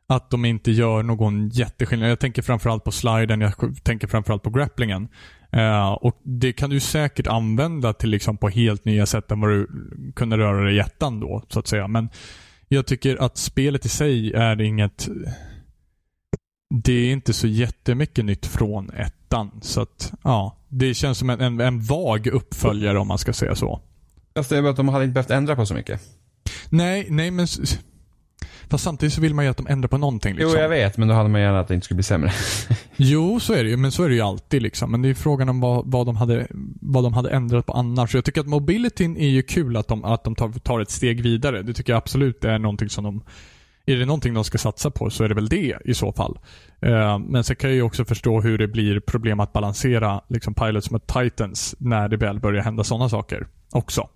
att de inte gör någon jätteskillnad. Jag tänker framförallt på sliden, jag tänker framförallt på grapplingen. Eh, och Det kan du säkert använda till liksom på helt nya sätt än vad du kunde röra dig i ettan då, så att säga. Men jag tycker att spelet i sig är inget... Det är inte så jättemycket nytt från ettan. Så att, ja. Det känns som en, en, en vag uppföljare om man ska säga så. Det är bara att de hade inte behövt ändra på så mycket. Nej, nej men... Fast samtidigt så vill man ju att de ändrar på någonting. Liksom. Jo, jag vet, men då hade man gärna att det inte skulle bli sämre. Jo, så är det ju. Men så är det ju alltid. Liksom. Men det är frågan om vad, vad, de hade, vad de hade ändrat på annars. Så Jag tycker att mobilityn är ju kul att de, att de tar, tar ett steg vidare. Det tycker jag absolut är någonting som de... Är det någonting de ska satsa på så är det väl det i så fall. Eh, men sen kan jag ju också förstå hur det blir problem att balansera liksom, Pilots mot Titans när det väl börjar hända sådana saker också.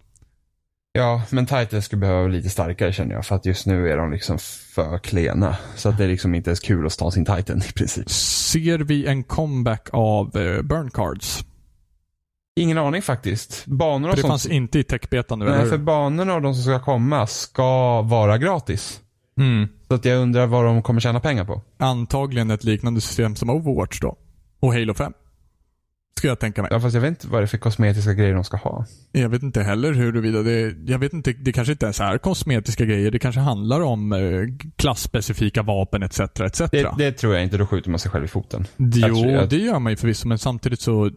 Ja, men Titan skulle behöva vara lite starkare känner jag. För att just nu är de liksom för klena. Så att det är liksom inte ens kul att ta sin Titan i princip. Ser vi en comeback av eh, Burn Cards? Ingen aning faktiskt. Banor och För det sånt. fanns inte i techbetan nu, Nej, eller för banorna och de som ska komma ska vara gratis. Mm. Så att jag undrar vad de kommer tjäna pengar på. Antagligen ett liknande system som Overwatch då. Och Halo 5. Ska jag tänka mig. Ja, fast jag vet inte vad det är för kosmetiska grejer de ska ha. Jag vet inte heller huruvida det... Jag vet inte, det kanske inte ens är kosmetiska grejer. Det kanske handlar om eh, klasspecifika vapen etc. etc. Det, det tror jag inte, då skjuter man sig själv i foten. Jo, jag jag- det gör man ju förvisso, men samtidigt så...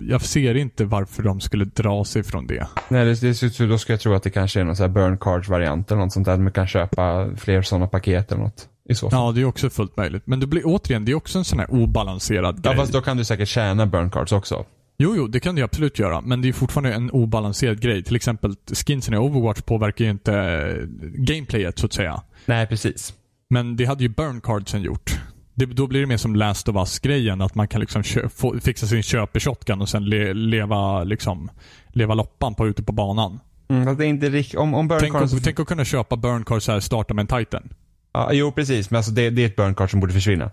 Jag ser inte varför de skulle dra sig från det. Nej, det, det, då ska jag tro att det kanske är någon så här burn cards-variant eller något sånt där. Man kan köpa fler sådana paket eller något. I så fall. Ja, det är också fullt möjligt. Men det blir återigen, det är också en sån här obalanserad Ja, grej. fast då kan du säkert tjäna burn cards också. Jo, jo, det kan det absolut göra. Men det är fortfarande en obalanserad grej. Till exempel skinsen i Overwatch påverkar ju inte eh, gameplayet så att säga. Nej, precis. Men det hade ju burn cardsen gjort. Det, då blir det mer som Last of Us-grejen. Att man kan liksom få, fixa sin köpeshotgun och sen le, leva, liksom, leva loppan på ute på banan. Mm, det är inte riktigt, om, om burn Tänk, cards... att- tänk att kunna köpa burn cards här, starta med en titan. Ja, jo, precis. Men alltså det, det är ett burn card som borde försvinna.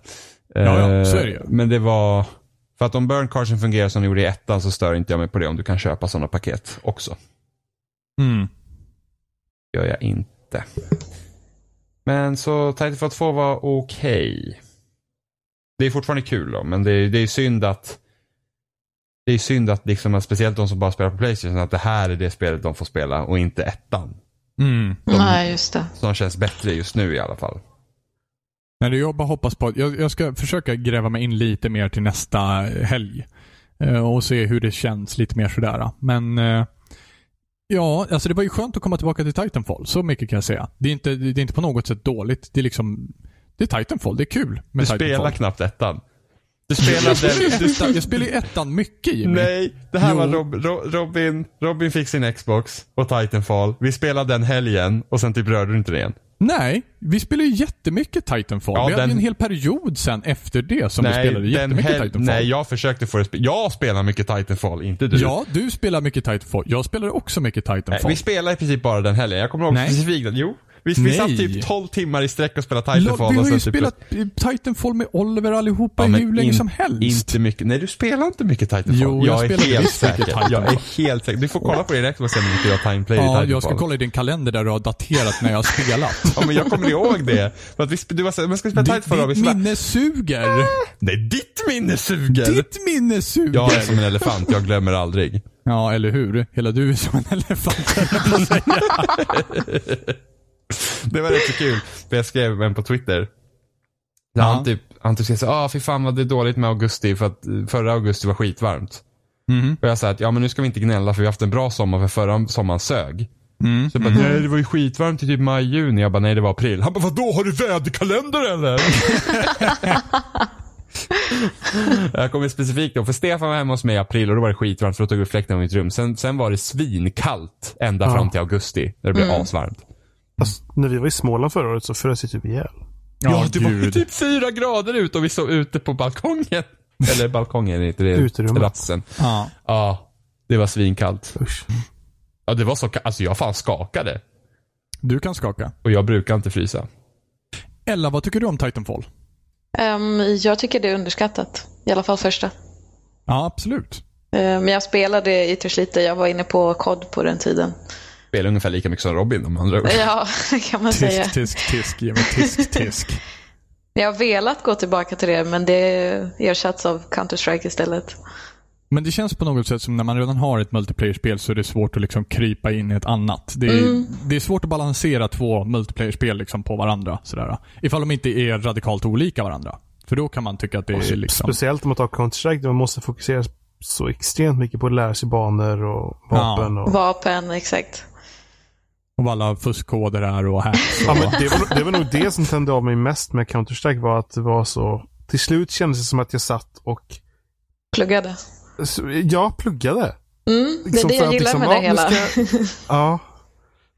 Ja, ja, Eh, så är det ju. Men det var... För att om burn cardsen fungerar som de gjorde i ettan så stör inte jag mig på det om du kan köpa sådana paket också. Mm. gör jag inte. Men så Titanfall 2 var okej. Det är fortfarande kul då, men det är, det är synd att det är synd att liksom, speciellt de som bara spelar på Playstation, att det här är det spelet de får spela och inte ettan. Mm. Nej, just det. Som känns bättre just nu i alla fall. Nej, det jag bara hoppas på att jag, jag ska försöka gräva mig in lite mer till nästa helg. Eh, och se hur det känns lite mer sådär. Men eh, ja, alltså det var ju skönt att komma tillbaka till Titanfall. Så mycket kan jag säga. Det är inte, det är inte på något sätt dåligt. Det är liksom, det är Titanfall. Det är kul Du med spelar Titanfall. knappt ettan. Du spelar, spelade... ettan, jag spelar ju ettan mycket Jimmy. Nej, det här Jo. var Rob, Ro, Robin. Robin fick sin Xbox och Titanfall. Vi spelade den helgen och sen typ rörde du inte det igen. Nej, vi spelar ju jättemycket Titanfall. Ja, vi hade den- ju en hel period sen efter det som vi spelade jättemycket hel- Titanfall. Nej, jag försökte få det spe- Jag spelar mycket Titanfall, inte du. Ja, du spelar mycket Titanfall. Jag spelar också mycket Nej, Titanfall. vi spelade i princip bara den helgen. Jag kommer ihåg Nej. specifikt. Jo. Vi, vi satt typ 12 timmar i sträck och spelade Titanfall. vi och har ju typ- spelat eh, Titanfall med Oliver allihopa Ja, i hur länge in- som helst. Inte mycket. Nej, du spelar inte mycket Titanfall. Jo, jag jag, är helt säker. Jag är helt säker. Du får kolla på din Xbox sen hur mycket du har timeplay i Ja, Titanfall. jag ska kolla i din kalender där du har daterat när jag har spelat. Ja, men jag kommer ihåg det. För att vi, du var såhär, men ska vi spela Ditt, Titanfall ditt minne suger. Nej, ditt minne suger. Ditt minne suger. Jag är som en elefant, jag glömmer aldrig. Ja, eller hur? Hela du är som en elefant, Det var rätt så kul. För jag skrev en på Twitter. Där han typ, han typ skrev så ah fy fan vad det är dåligt med augusti för att förra augusti var skitvarmt. Mhm. Och jag sa att ja men nu ska vi inte gnälla för vi har haft en bra sommar för förra sommaren sög. Mm. Så jag bara, nej det var ju skitvarmt i typ maj, juni. Jag bara, nej det var april. Han bara, vadå har du väderkalender eller? jag kommer specifikt då, för Stefan var hemma hos mig i april och då var det skitvarmt för då tog vi fläkten i mitt rum. Sen, sen var det svinkallt ända Ja. fram till augusti. När det blev Mm. asvarmt. Alltså, när vi var i Småland förra året så frös vi typ ihjäl. Ja, det var ju gud. typ fyra grader ute och vi stod ute på balkongen. Eller balkongen, inte det. Uterummet. Terrassen. Ja. Ja, det var svinkallt. Usch. Ja, det var så ka- Alltså jag fan skakade. Du kan skaka. Och jag brukar inte frysa. Ella, vad tycker du om Titanfall? Ehm, jag tycker det är underskattat. I alla fall första. Ja, absolut. Men jag spelade ytterst lite. Jag var inne på kod på den tiden. Spelar ungefär lika mycket som Robin om andra ord. Ja, kan man säga. Tisk, tisk, tisk. Ge mig tisk, tisk. Jag har velat gå tillbaka till det, men det ersatts av Counter-Strike istället. Men det känns på något sätt som när man redan har ett multiplayer-spel så är det svårt att liksom krypa in i ett annat. Det är, Mm. det är svårt att balansera två multiplayer-spel liksom på varandra. Sådär. Ifall de inte är radikalt olika varandra. För då kan man tycka att det är liksom... Speciellt om man tar Counter-Strike där man måste fokusera så extremt mycket på att lära sig banor och vapen. Och... Vapen, exakt. Vad alla fuskkoder är och hacks. Ja, men det, var, det var nog det som tände av mig mest med Counter-Strike var att det var så... Till slut kändes det som att jag satt och... Pluggade. Ja, pluggade. Mm, det är Liksom det jag gillar liksom, med ja, det hela. ska Ja.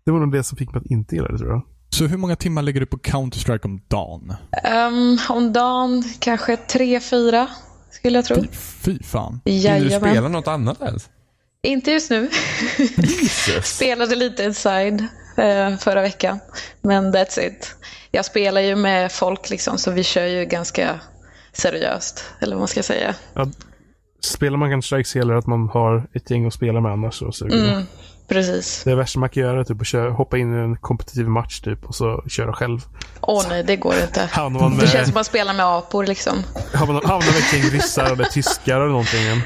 Det var nog det som fick mig att inte gilla det tror jag. Så hur många timmar lägger du på Counter-Strike om dagen? Ehm, om dagen kanske tre, fyra skulle jag tro. Fy, fy fan. Hinner du Jajamän. spela något annat ens? Inte just nu. Spelade lite inside eh, förra veckan. Men that's it. Jag spelar ju med folk liksom, så vi kör ju ganska seriöst. Eller vad man ska säga. Ja, spelar man Counter-Strike så gäller att man har ett gäng att spela med annars. Så. Mm, precis. Det värsta man kan göra är typ att köra, hoppa in i en kompetitiv match typ och så köra själv. Åh nej, det går inte. Man Det med, känns som att spela med apor liksom. hamnar, hamnar med ett gäng ryssar eller tyskar eller någonting.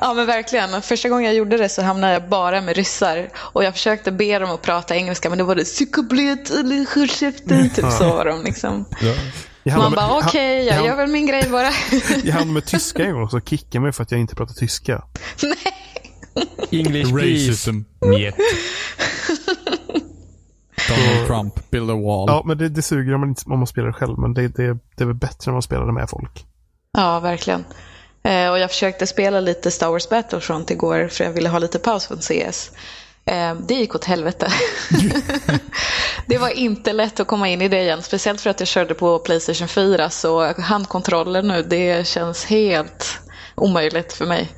Ja men verkligen. Första gången jag gjorde det så hamnade jag bara med ryssar. Och jag försökte be dem att prata engelska men det var det psykoblet eller käften. Typ så var de liksom. Jag Man hamnade bara med- okej, jag jag- gör väl min grej bara. Jag hamnade med tyska en gång och så kickade mig för att jag inte pratar tyska. English please. Racism. Njet. Donald Trump, build a wall. Ja, men det, det suger om man, inte, om man spelar själv. Men det, det, det är väl bättre när man spelar det med folk. Ja, verkligen. Eh, och jag försökte spela lite Star Wars Battlefront igår för jag ville ha lite paus från CS. Eh, det gick åt helvete. det var inte lätt att komma in i det igen. Speciellt för att jag körde på Playstation 4 så handkontroller nu det känns helt omöjligt för mig.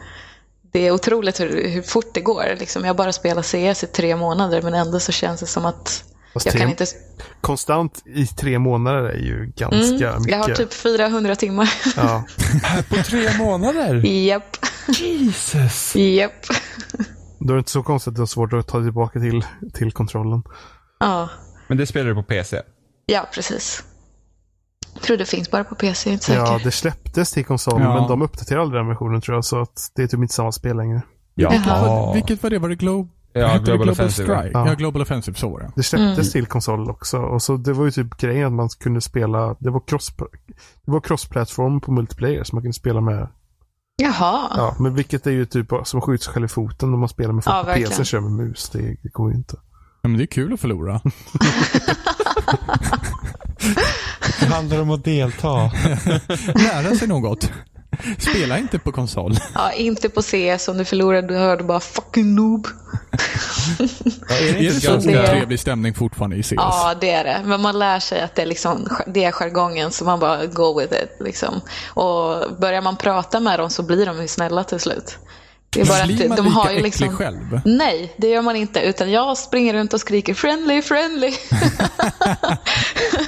Det är otroligt hur, hur fort det går. Liksom, jag bara spelar CS i tre månader men ändå så känns det som att Fast jag kan inte... Konstant i tre månader är ju ganska Mm, mycket. jag har typ 400 timmar. ja. På tre månader? Japp, Jesus. japp. Då är det inte så konstigt att det är svårt att ta tillbaka till, till kontrollen. Ja. Men det spelar du på PC? Ja, precis. Jag tror det finns bara på PC, inte säker. Ja, det släpptes till konsol, Ja. men de uppdaterade aldrig den versionen tror jag. Så att det är typ inte samma spel längre. Ja. Vilket var det? Var det Glo Ja, det Global Offensive, Strike? ja. Ja. Global Offensive, så var det. Det släpptes Mm. till konsol också. Och så det var ju typ grejen att man kunde spela, det var cross, det var cross-platform på multiplayer som man kunde spela med. Jaha. Ja, men vilket är ju typ som att skjuta sig själv i foten när man spelar med folk Ja, på. PC och kör med mus. Det, det går ju inte. Ja, men det är kul att förlora. Det handlar om att delta. Lära sig något. Spela inte på konsol. Ja, inte på CS. Om du förlorar du hör du bara fucking noob. Ja, är det Är det ganska- ganska... otrevlig stämning fortfarande i CS? Ja, det är det. Men man lär sig att det är, liksom, det är jargongen så man bara go with it. Liksom. Och börjar man prata med dem så blir de ju snälla till slut. Det är bara Blir att man de lika har ju liksom... själv? Nej, det gör man inte. Utan jag springer runt och skriker friendly, friendly.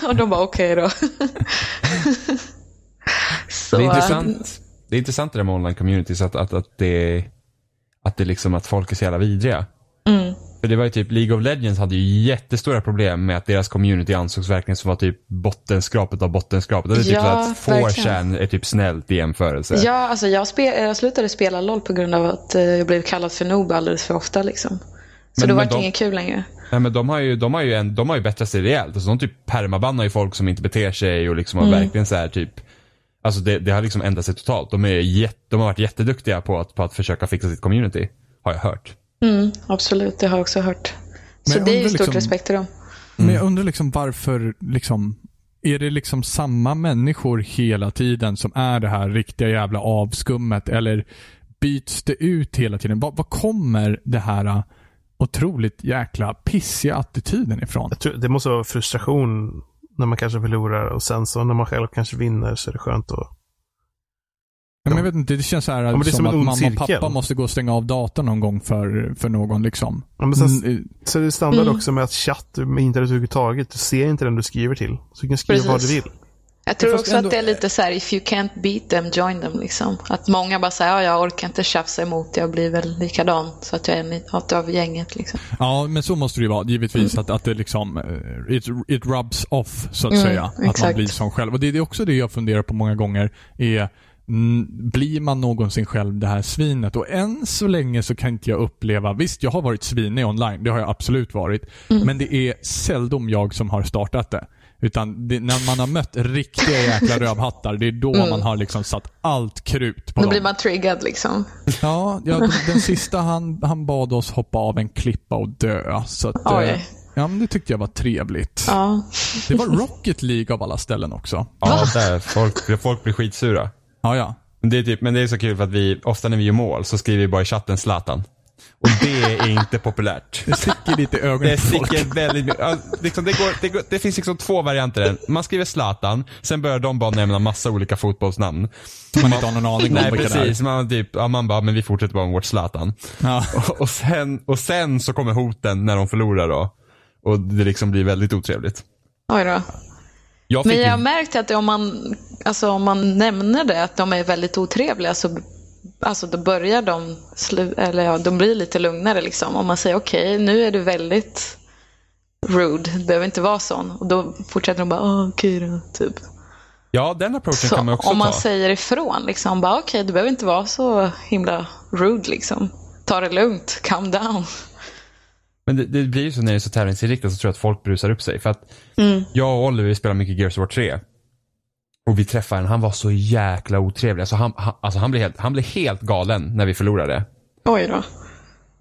och de bara okej då. så, Det är intressant. Det är intressant det där med online communities att, att, att det att det liksom att folk är så jävla vidriga. Mm. För det var ju typ League of Legends hade ju jättestora problem med att deras community ansågs verkligen som var typ bottenskrapet av bottenskrapet. Det är typ Ja, så att verkligen. 4chan är typ snällt i jämförelse. Ja, alltså jag, spe- jag slutade spela LOL på grund av att eh, jag blev kallad för noob alldeles för ofta. Liksom. Så Men- det var inte de- inget kul längre. Nej, men de har ju, de har ju, en, de har ju bättrat sig rejält. Alltså, de typ permabannar ju folk som inte beter sig och liksom har Mm. verkligen så här typ Alltså det, det har liksom ändrat sig totalt. De, är jätte, de har varit jätteduktiga på att, på att försöka fixa sitt community. Har jag hört. Mm, absolut, det har jag också hört. Men Så det är ju stort liksom- respekt till dem. Men jag undrar liksom varför, liksom, är det liksom samma människor hela tiden som är det här riktiga jävla avskummet eller byts det ut hela tiden? Var, var kommer det här otroligt jäkla pissiga attityden ifrån? Jag tror, det måste vara frustration när man kanske förlorar och sen så när man själv kanske vinner så är det skönt att... Ja, men jag vet inte, det känns så här det är som, som att mamma och cirkel. pappa måste gå och stänga av datorn någon gång för, för någon liksom. Ja, men sen, Mm, så är det standard Mm. också med att chatt med internet överhuvudtaget. Du ser inte den du skriver till. Så du kan skriva vad du Precis. vill. Jag tror också ändå- att det är lite så här, if you can't beat them, join them. Liksom. Att många bara säger, ja, jag orkar inte tjafsa emot, jag blir väl likadan. Så att jag är en av gänget. Liksom. Ja, men så måste det ju vara. Givetvis att, att det liksom, eh, it, it rubs off så att Mm, säga. Att man exakt. blir som själv. Och det är också det jag funderar på många gånger. är mm, Blir man någonsin själv det här svinet? Och än så länge så kan inte jag uppleva, visst jag har varit svinig online, det har jag absolut varit. Mm. Men det är seldom jag som har startat det. Utan det, när man har mött riktiga jäkla rövhattar, det är då Mm. man har liksom satt allt krut på Då dem. blir man triggad liksom. Ja, ja den, den sista han, han bad oss hoppa av en klippa och dö. Så att, Oj. eh, ja, men det tyckte jag var trevligt. Ja. Det var Rocket League av alla ställen också. Ja, där. Folk, folk blir skitsura. Ja, ja. Men det, är typ, men det är så kul för att vi, ofta när vi gör mål så skriver vi bara i chatten Zlatan. Och det är inte populärt. Det sticker lite i ögonen Det sticker väldigt mycket. Ja, liksom, det, går, det, går, det finns liksom två varianter. där. Man skriver Zlatan, sen börjar de bara nämna massa olika fotbollsnamn. Man inte har någon aning om Nej vilka det är. precis, man, typ, ja, man bara, men vi fortsätter bara med vårt Zlatan. Ja. Och, och, sen, och sen så kommer hoten när de förlorar då. Och det liksom blir väldigt otrevligt. Oj då. Jag Men jag har märkt att om man, alltså, om man nämner det, att de är väldigt otrevliga, så alltså, då börjar de, slu, eller ja, de blir lite lugnare. Liksom. Om man säger okej, nu är du väldigt rude, du behöver inte vara sån. Och då fortsätter de bara, ah, okej då, typ. Ja, den approachen Så kan man också om man ta. säger ifrån, liksom, bara okej, du behöver inte vara så himla rude liksom. Ta det lugnt, calm down. Men det, det blir ju så när det är så tävlingsinriktat så tror jag att folk brusar upp sig. För att Mm. jag och Oliver spelar mycket Gears of War 3. Och vi träffade en, han var så jäkla otrevlig. Alltså han, han, alltså han, blev helt, han blev helt galen när vi förlorade. Oj då.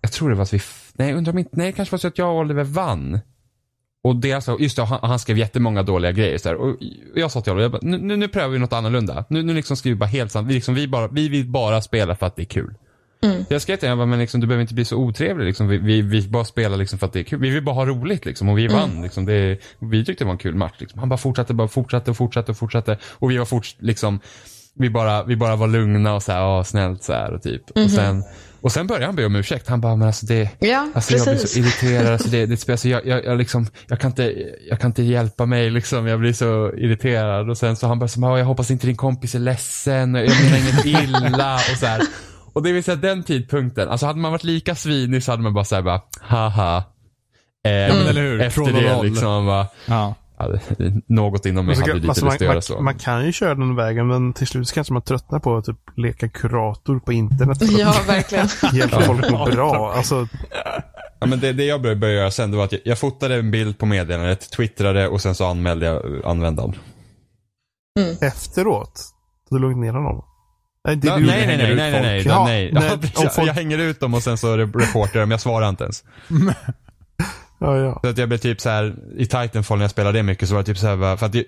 Jag tror det var att vi, nej, undrar om inte, nej det kanske var så att jag och Oliver vann. Och det alltså, just det, han, han skrev jättemånga dåliga grejer så här. Och jag sa till Oliver, jag bara, nu, nu, nu prövar vi något annorlunda. Nu, nu liksom skriver vi bara helt sant. Vi, liksom, vi, bara, vi vill bara spela för att det är kul. Mm. Jag honom, jag bara, men liksom, du behöver inte bli så otrevlig. Liksom. Vi, vi, vi bara spelar liksom för att det är kul. Vi vill bara ha roligt liksom. Och vi vann. Liksom. Det, vi tyckte det var en kul match. Liksom. Han bara fortsatte, bara fortsatte och fortsatte och fortsatte. Och vi var fort, liksom, vi bara, vi bara var lugna och så här, snällt så här och typ. Och sen, och sen började han be om ursäkt. Han bara, men alltså det, Ja, Alltså jag blir så irriterad. Alltså det, det spelar så, jag, jag, jag, liksom, jag, kan inte, jag kan inte hjälpa mig liksom. Jag blir så irriterad. Och sen så han bara, så, "Ja, jag hoppas inte din kompis är ledsen. Jag menar inget illa. Och så här. Och det vill säga den tidpunkten. Alltså hade man varit lika svinig så hade man bara såhär bara, haha. Eh, men eller hur? Efter och det roll. liksom, man bara, Ja. ja, något inom mig hade lite alltså, lust att man, göra man, så. man kan ju köra den vägen, men till slut så kanske man tröttnar på att typ leka kurator på internet. att Ja, verkligen. hjälpa folk att må bra. Alltså, Ja, men det, det jag började, göra sen det var att jag, jag fotade en bild på meddelandet, twittrade och sen så anmälde jag användaren. efteråt. Du lugnar ner honom. Nej, det Ja, du nej, nej, nej, nej, nej, nej, Ja, nej. Ja, jag, folk, jag hänger ut dem och sen så reportar jag dem. Jag svarar inte ens. ja, ja. Så att jag blev typ så här i Titanfall när jag spelade det mycket så var det typ så här, för att jag,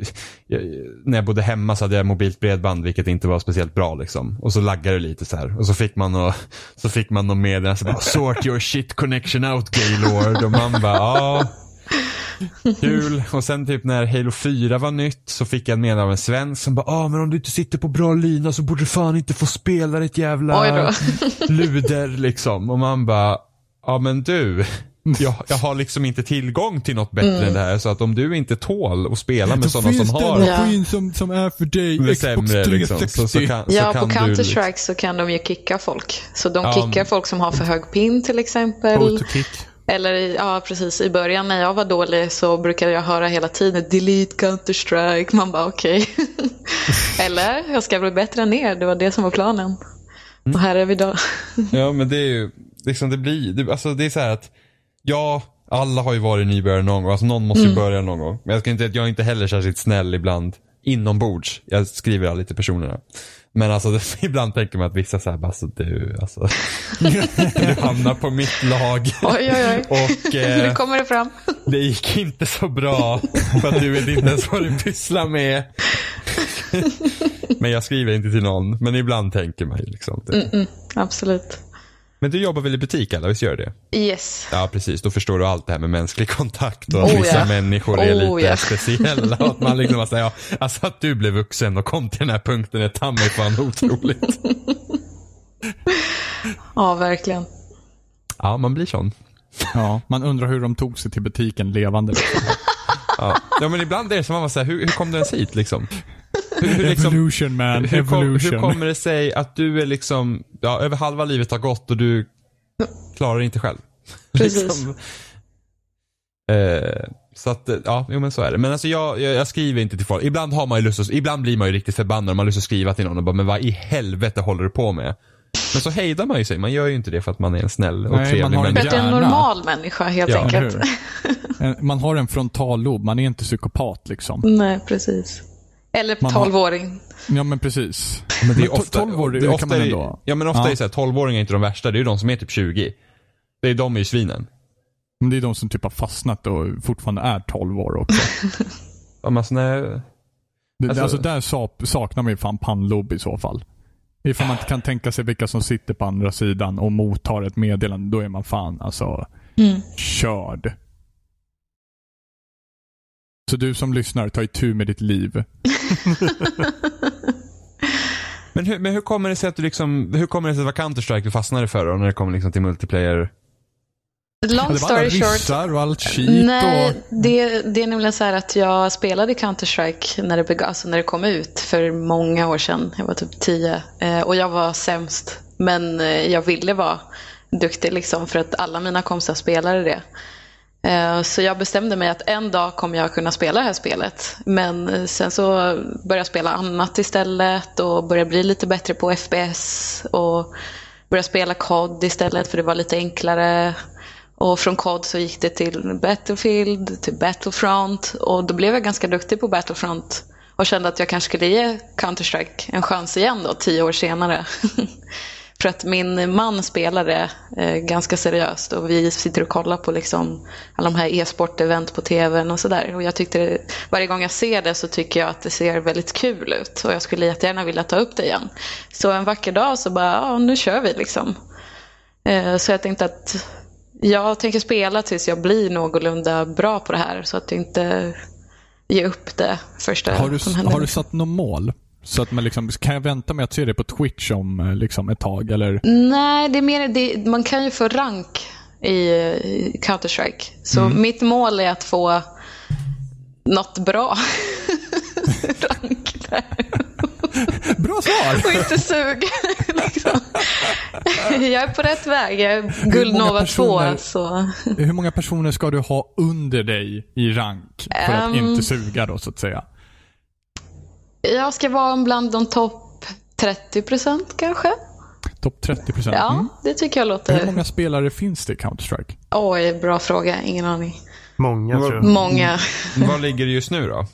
jag, när jag bodde hemma så hade jag mobilt bredband vilket inte var speciellt bra liksom. Och så laggade det lite så här. Och så fick man och, så fick man någon meddelande sort your shit connection out Gaylord. Och man bara ja. Kul. Och sen typ när Halo 4 var nytt så fick jag en meddelande av en svensk som bara ah men om du inte sitter på bra lina så borde du fan inte få spela ditt jävla då. luder liksom. Och man bara, ja men du. Jag, jag har liksom inte tillgång till något bättre Mm. än det här. Så att om du inte tål att spela med Då sådana finns som det har en Ja. maskin som, som är för dig. det Xbox sämre 360. liksom. Så, så kan, så Ja, kan på du liksom- Counter-Strike så kan de ju kicka folk. Så de Ja, kickar folk som har för hög pin till exempel. Autokick. Eller ja, precis. I början när jag var dålig så brukade jag höra hela tiden delete Counter-Strike. Man bara okej. Eller jag ska bli bättre än er. Det var det som var planen. Och här är vi idag. Ja men det är ju, liksom det blir, det, alltså det är så här att, ja, alla har ju varit nybörjare någon gång, alltså någon måste ju börja någon gång. Men jag ska inte jag är inte heller särskilt snäll ibland inombords. Jag skriver aldrig till personerna. Men alltså det, ibland tänker man att vissa säger bara, alltså du, alltså. du hamnar på mitt lag. Oj, oj, oj. Och Nu eh, kommer det fram. det gick inte så bra. För att du vet inte ens vad du pysslar med. Men jag skriver inte till någon. Men ibland tänker man ju liksom. Det. Absolut. Men du jobbar väl i butik eller? Visst gör du det? Yes. Ja precis, då förstår du allt det här med mänsklig kontakt och att Oh, vissa ja. människor är Oh, lite ja. speciella. Och att man liksom bara säger, ja, alltså att du blev vuxen och kom till den här punkten är ta mig fan otroligt. Ja, verkligen. Ja, man blir sån. Ja, man undrar hur de tog sig till butiken levande. Liksom. Ja, ja men ibland är det som man bara säger, hur, hur kom du ens hit liksom? Hur, hur, liksom, Evolution man, hur, kom, evolution. hur kommer det sig att du är liksom, ja, över halva livet har gått och du klarar det inte själv? Precis. Liksom. Eh, så att, eh, ja, jo men så är det. Men alltså jag, jag, jag skriver inte till folk. Ibland har man ju lust att, ibland blir man ju riktigt förbannad och man har lust att skriva till någon och bara, men vad i helvete håller du på med? Men så hejdar man ju sig. Man gör ju inte det för att man är en snäll och Nej, man trevlig har För människa. att det är en normal människa helt Ja, enkelt. Man har en frontallob, man är inte psykopat liksom. Nej, precis. Eller Man har- 12-åring. Ja men precis. Men det är ofta, 12 år, det är det ofta kan man är- ändå. Ja men ofta Ja. är så här, 12-åringar är inte de värsta. Det är ju de som är typ 20. Det är de är ju svinen. Men det är de som typ har fastnat och fortfarande är 12 år också. Ja, men alltså, nej, Det, Alltså- alltså, där sa- saknar man ju fan pannlob i så fall. Ifall man inte kan tänka sig vilka som sitter på andra sidan och mottar ett meddelande, då är man fan alltså Mm. körd. Så du som lyssnar, ta itu med ditt liv. Men hur, men hur kommer det sig att du liksom, hur kommer det sig att det var Counter-Strike du fastnade för då, när det kommer liksom till multiplayer? Long story short. och allt skit Nej, och... det, det är nämligen så här att jag spelade Counter-Strike när det, alltså när det kom ut för många år sedan. Jag var typ 10 eh, och jag var sämst. Men eh, jag ville vara duktig liksom för att alla mina kompisar spelade det. Eh, så jag bestämde mig att en dag kommer jag kunna spela det här spelet. Men eh, sen så började jag spela annat istället och började bli lite bättre på FPS. Och började spela COD istället för det var lite enklare. Och från COD så gick det till Battlefield, till Battlefront. Och då blev jag ganska duktig på Battlefront. Och kände att jag kanske skulle ge Counter-Strike en chans igen då, tio år senare. För att min man spelar det eh, ganska seriöst och vi sitter och kollar på liksom alla de här e-sport-event på tvn och sådär. Och jag tyckte det, varje gång jag ser det så tycker jag att det ser väldigt kul ut och jag skulle jättegärna vilja ta upp det igen. Så en vacker dag så bara, ja nu kör vi liksom. Eh, så jag tänkte att jag tänker spela tills jag blir någorlunda bra på det här så att jag inte ger upp det första Har du, har du satt något mål? Så att man liksom, kan jag vänta med att se det på Twitch om eh, liksom, ett tag? Eller? Nej, det är mer det, man kan ju få rank i, i Counter-Strike. Så mitt mål är att få något bra rank där. Bra svar! Och inte suga. liksom. Jag är på rätt väg. Jag är guldnova 2. personer- Så. Hur många personer ska du ha under dig i rank för att Ehm. inte suga då, så att säga? Jag ska vara bland de topp 30 procent kanske. Topp 30 procent? Ja, Mm. det tycker jag Hur låter... många spelare finns det i Counter-Strike? Oj, bra fråga. Ingen aning. Många tror jag. Många. Var ligger det just nu då?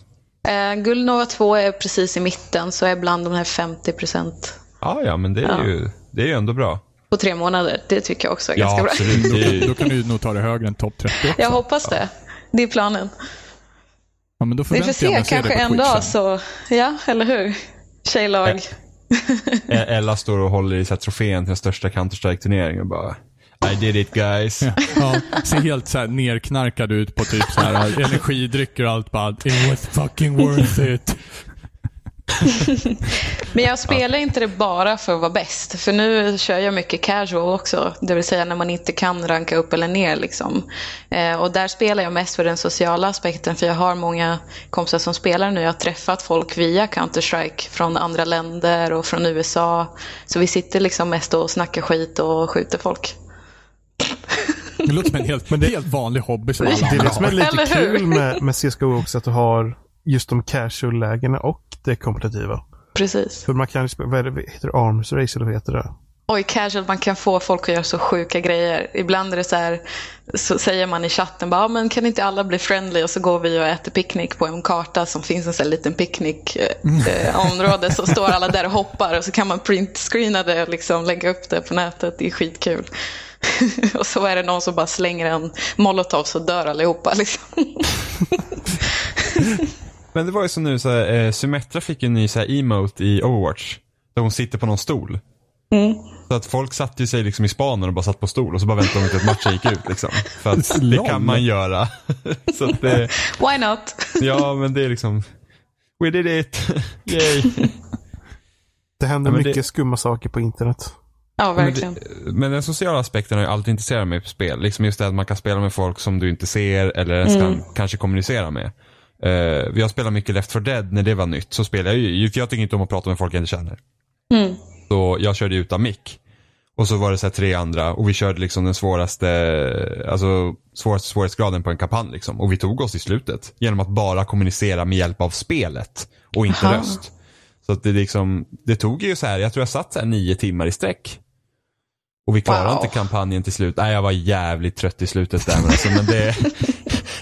Eh, Guldnova 2 är precis i mitten, så är bland de här 50 procent Ja, ja, men det är, Ja. Ju, det är ju ändå bra. på tre månader. Det tycker jag också är ganska Ja, bra. absolut. Då ju- kan du nog ta det högre än topp 30 också. Jag hoppas det. Det är planen. Ja, men då Vi får se, jag mig att se kanske en dag så, ja, eller hur? Tjejlag. E- Ella står och håller i så här trofén till den största Counter-Strike-turneringen och bara I did it guys. Ja, ja, ser helt så här nerknarkad ut på typ så här energidrycker och allt bara It was fucking worth it. Men jag spelar inte det bara för att vara bäst. För nu kör jag mycket casual också. Det vill säga när man inte kan ranka upp eller ner. Liksom. Eh, och där spelar jag mest för den sociala aspekten. För jag har många kompisar som spelar nu. Jag har träffat folk via Counter-Strike från andra länder och från USA. Så vi sitter liksom mest och snackar skit och skjuter folk. Det låter som en helt, helt vanlig hobby som alla Det är det som är lite kul med, med CSGO också, att du har just de casual-lägena och det kompetitiva. Precis. För man kan vad det, heter det Arms Race eller vad heter det? Oj, casual, man kan få folk att göra så sjuka grejer. Ibland är det så här, så säger man i chatten bara, "Ja, men kan inte alla bli friendly? Och så går vi och äter picknick på en karta som finns en sån här liten picknickområde. så står alla där och hoppar och så kan man printscreena det och liksom lägga upp det på nätet. Det är skitkul. och så är det någon som bara slänger en molotov så dör allihopa. Liksom. Men det var ju så nu, så här, eh, Symmetra fick en ny så här, emote i Overwatch. Där hon sitter på någon stol. Så att folk satte ju sig liksom i spanen och bara satt på stol och så bara väntade de till att matchen gick ut liksom. För att det kan man göra. så att det, Why not? ja men det är liksom, we did it, yay. Det händer Ja, men det- mycket skumma saker på internet. Ja, Men, verkligen. det, men den sociala aspekten har ju alltid intresserat mig på spel. Liksom just det att man kan spela med folk som du inte ser eller ens kan kanske kommunicera med. Vi har spelat mycket Left 4 Dead när det var nytt. Så spelade jag ju, för jag tycker inte om att prata med folk jag inte känner. Mm. Så jag körde utan mick. Och så var det så tre andra och vi körde liksom den svåraste, alltså svåraste svårighetsgraden på en kampanj liksom. Och vi tog oss i slutet. Genom att bara kommunicera med hjälp av spelet och inte Aha. röst. Så att det liksom, det tog ju så här, jag tror jag satt så här nio timmar i sträck. Och vi klarade Wow. inte kampanjen till slut. Nej, jag var jävligt trött i slutet där. Men, alltså, men det,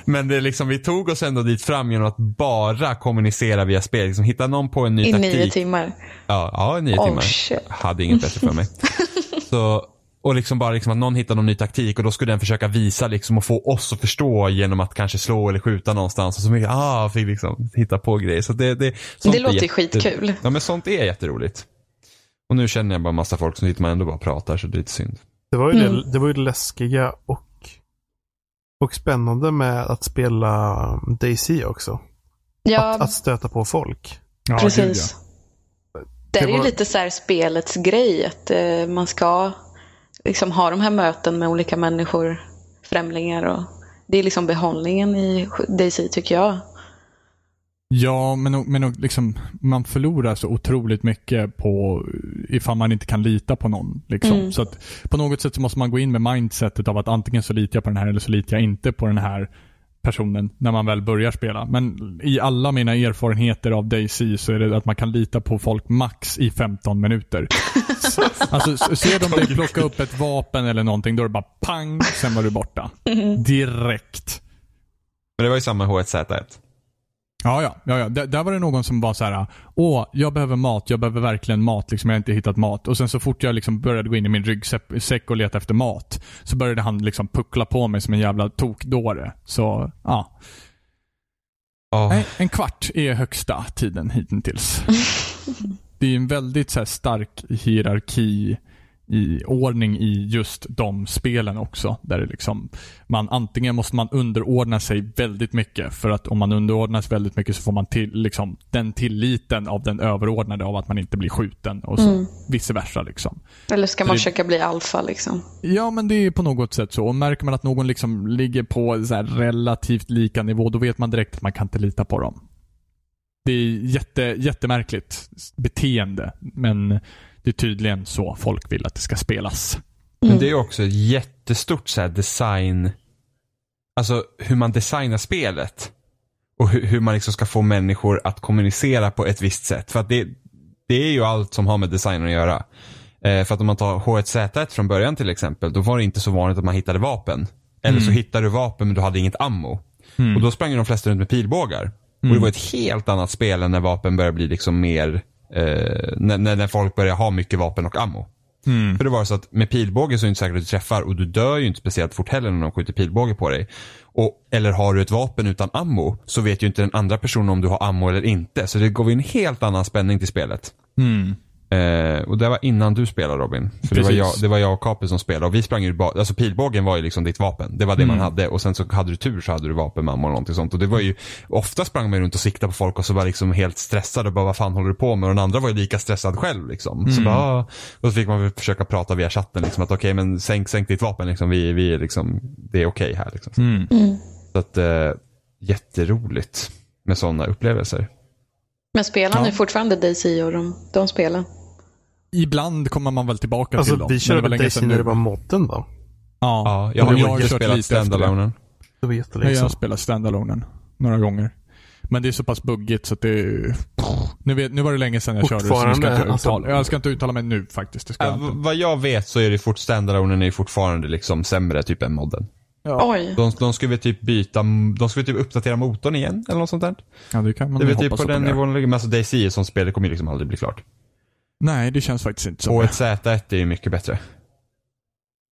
men det liksom, vi tog oss ändå dit fram genom att bara kommunicera via spel. Liksom, hitta någon på en ny I taktik. nio timmar. Ja, ja nio Oh, timmar. shit. Hade inget bättre för mig. Så, och liksom bara liksom att någon hittar någon ny taktik och då skulle den försöka visa liksom och få oss att förstå genom att kanske slå eller skjuta någonstans. Och så mycket, ah, fick liksom hitta på grejer. Så det, det, sånt Det låter ju jätte- skitkul. Ja men sånt är jätteroligt. Och nu känner jag bara massa folk som sitter man ändå bara pratar så det är lite synd. Det var ju, Mm. det, det, var ju det läskiga och, och spännande med att spela DayZ också. Ja, Att, att stöta på folk. Ja, gud, Precis. Det, Det är ju var- lite så här spelets grej att eh, man ska liksom ha de här möten med olika människor, främlingar och det är liksom behållningen i DayZ tycker jag. Ja, men, men liksom, man förlorar så otroligt mycket på ifall man inte kan lita på någon. Liksom. Mm. Så att på något sätt så måste man gå in med mindsetet av att antingen så litar jag på den här eller så litar jag inte på den här personen när man väl börjar spela. Men i alla mina erfarenheter av DayZ så är det att man kan lita på folk max i 15 minuter. alltså ser de dig plocka upp ett vapen eller någonting, då är det bara pang, sen var du borta. Direkt. Men det var ju samma H1Z1. Ja, ja. ja, ja. Där, där var det någon som var så här: åh, jag behöver mat, jag behöver verkligen mat, liksom, jag har inte hittat mat. Och sen så fort jag liksom började gå in i min ryggsäck och leta efter mat, så började han liksom puckla på mig som en jävla tokdåre. Så, ja. Oh. Nej, en kvart är högsta tiden hittills. Det är en väldigt så här, stark hierarki i ordning i just de spelen också. Där det liksom, man, antingen måste man underordna sig väldigt mycket för att om man underordnas väldigt mycket så får man till, liksom, den tilliten av den överordnade av att man inte blir skjuten och så vice versa. Liksom. Eller ska man det- försöka bli alfa liksom? Ja, men det är på något sätt så. Och märker man att någon liksom ligger på relativt lika nivå, då vet man direkt att man kan inte lita på dem. Det är jätte, jättemärkligt beteende, men det är tydligen så folk vill att det ska spelas. Men det är också ett jättestort så här design, alltså hur man designar spelet. Och hur, hur man liksom ska få människor att kommunicera på ett visst sätt. För att det, det är ju allt som har med design att göra. Eh, för att om man tar H1Z1 från början till exempel, då var det inte så vanligt att man hittade vapen. Eller så hittade du vapen men du hade inget ammo. Och då sprang ju de flesta runt med pilbågar. Och det var ett helt annat spel än när vapen börjar bli liksom mer, eh, när, när folk börjar ha mycket vapen och ammo. För det var så att med pilbåge så är det inte säkert att du träffar och du dör ju inte speciellt fort heller när de skjuter pilbåge på dig. Och, eller har du ett vapen utan ammo så vet ju inte den andra personen om du har ammo eller inte. Så det går ju en helt annan spänning till spelet. Eh, och det var innan du spelade Robin. För det var, Precis. jag, det var jag och Capri som spelade och vi sprang ju bara, alltså pilbågen var ju liksom ditt vapen. Det var det man hade och sen så hade du tur så hade du vapen med ammo eller någonting sånt. Och det var ju, ofta sprang man runt och siktade på folk och så var liksom helt stressad och bara vad fan håller du på med? Och den andra var ju lika stressad själv liksom. Så bara, "Ah." och så fick man väl försöka prata via chatten liksom att okej men sänk, sänk ditt vapen liksom. Vi, vi är liksom, det är okej här liksom. Så att, eh, jätteroligt med sådana upplevelser. Men spelar ni Ja. fortfarande DC och de, de spelen? Ibland kommer man väl tillbaka till Alltså dem. vi men körde väl länge Daisy sedan när nu. det var modden va? Ja, Ja, jag har ju jag inte kört spelat lite efter det. standalonen. Det var jättelänge jag har spelat standalonen några gånger. Men det är så pass buggigt så att det är... Nu, vet, nu var det länge sedan jag körde så nu ska jag, inte alltså- uttala, jag ska inte uttala mig nu faktiskt. Det ska Äh, jag inte. vad jag vet så är det fort, standalonen är fortfarande liksom sämre typ än modden. Oj. De, de skulle typ byta, de skulle typ uppdatera motorn igen eller något sånt där. Ja, det kan man Det är typ på den nivån, men alltså DayZ som spel det kommer ju liksom aldrig bli klart. Nej, det känns faktiskt inte så. Och ett Z1 är ju mycket bättre.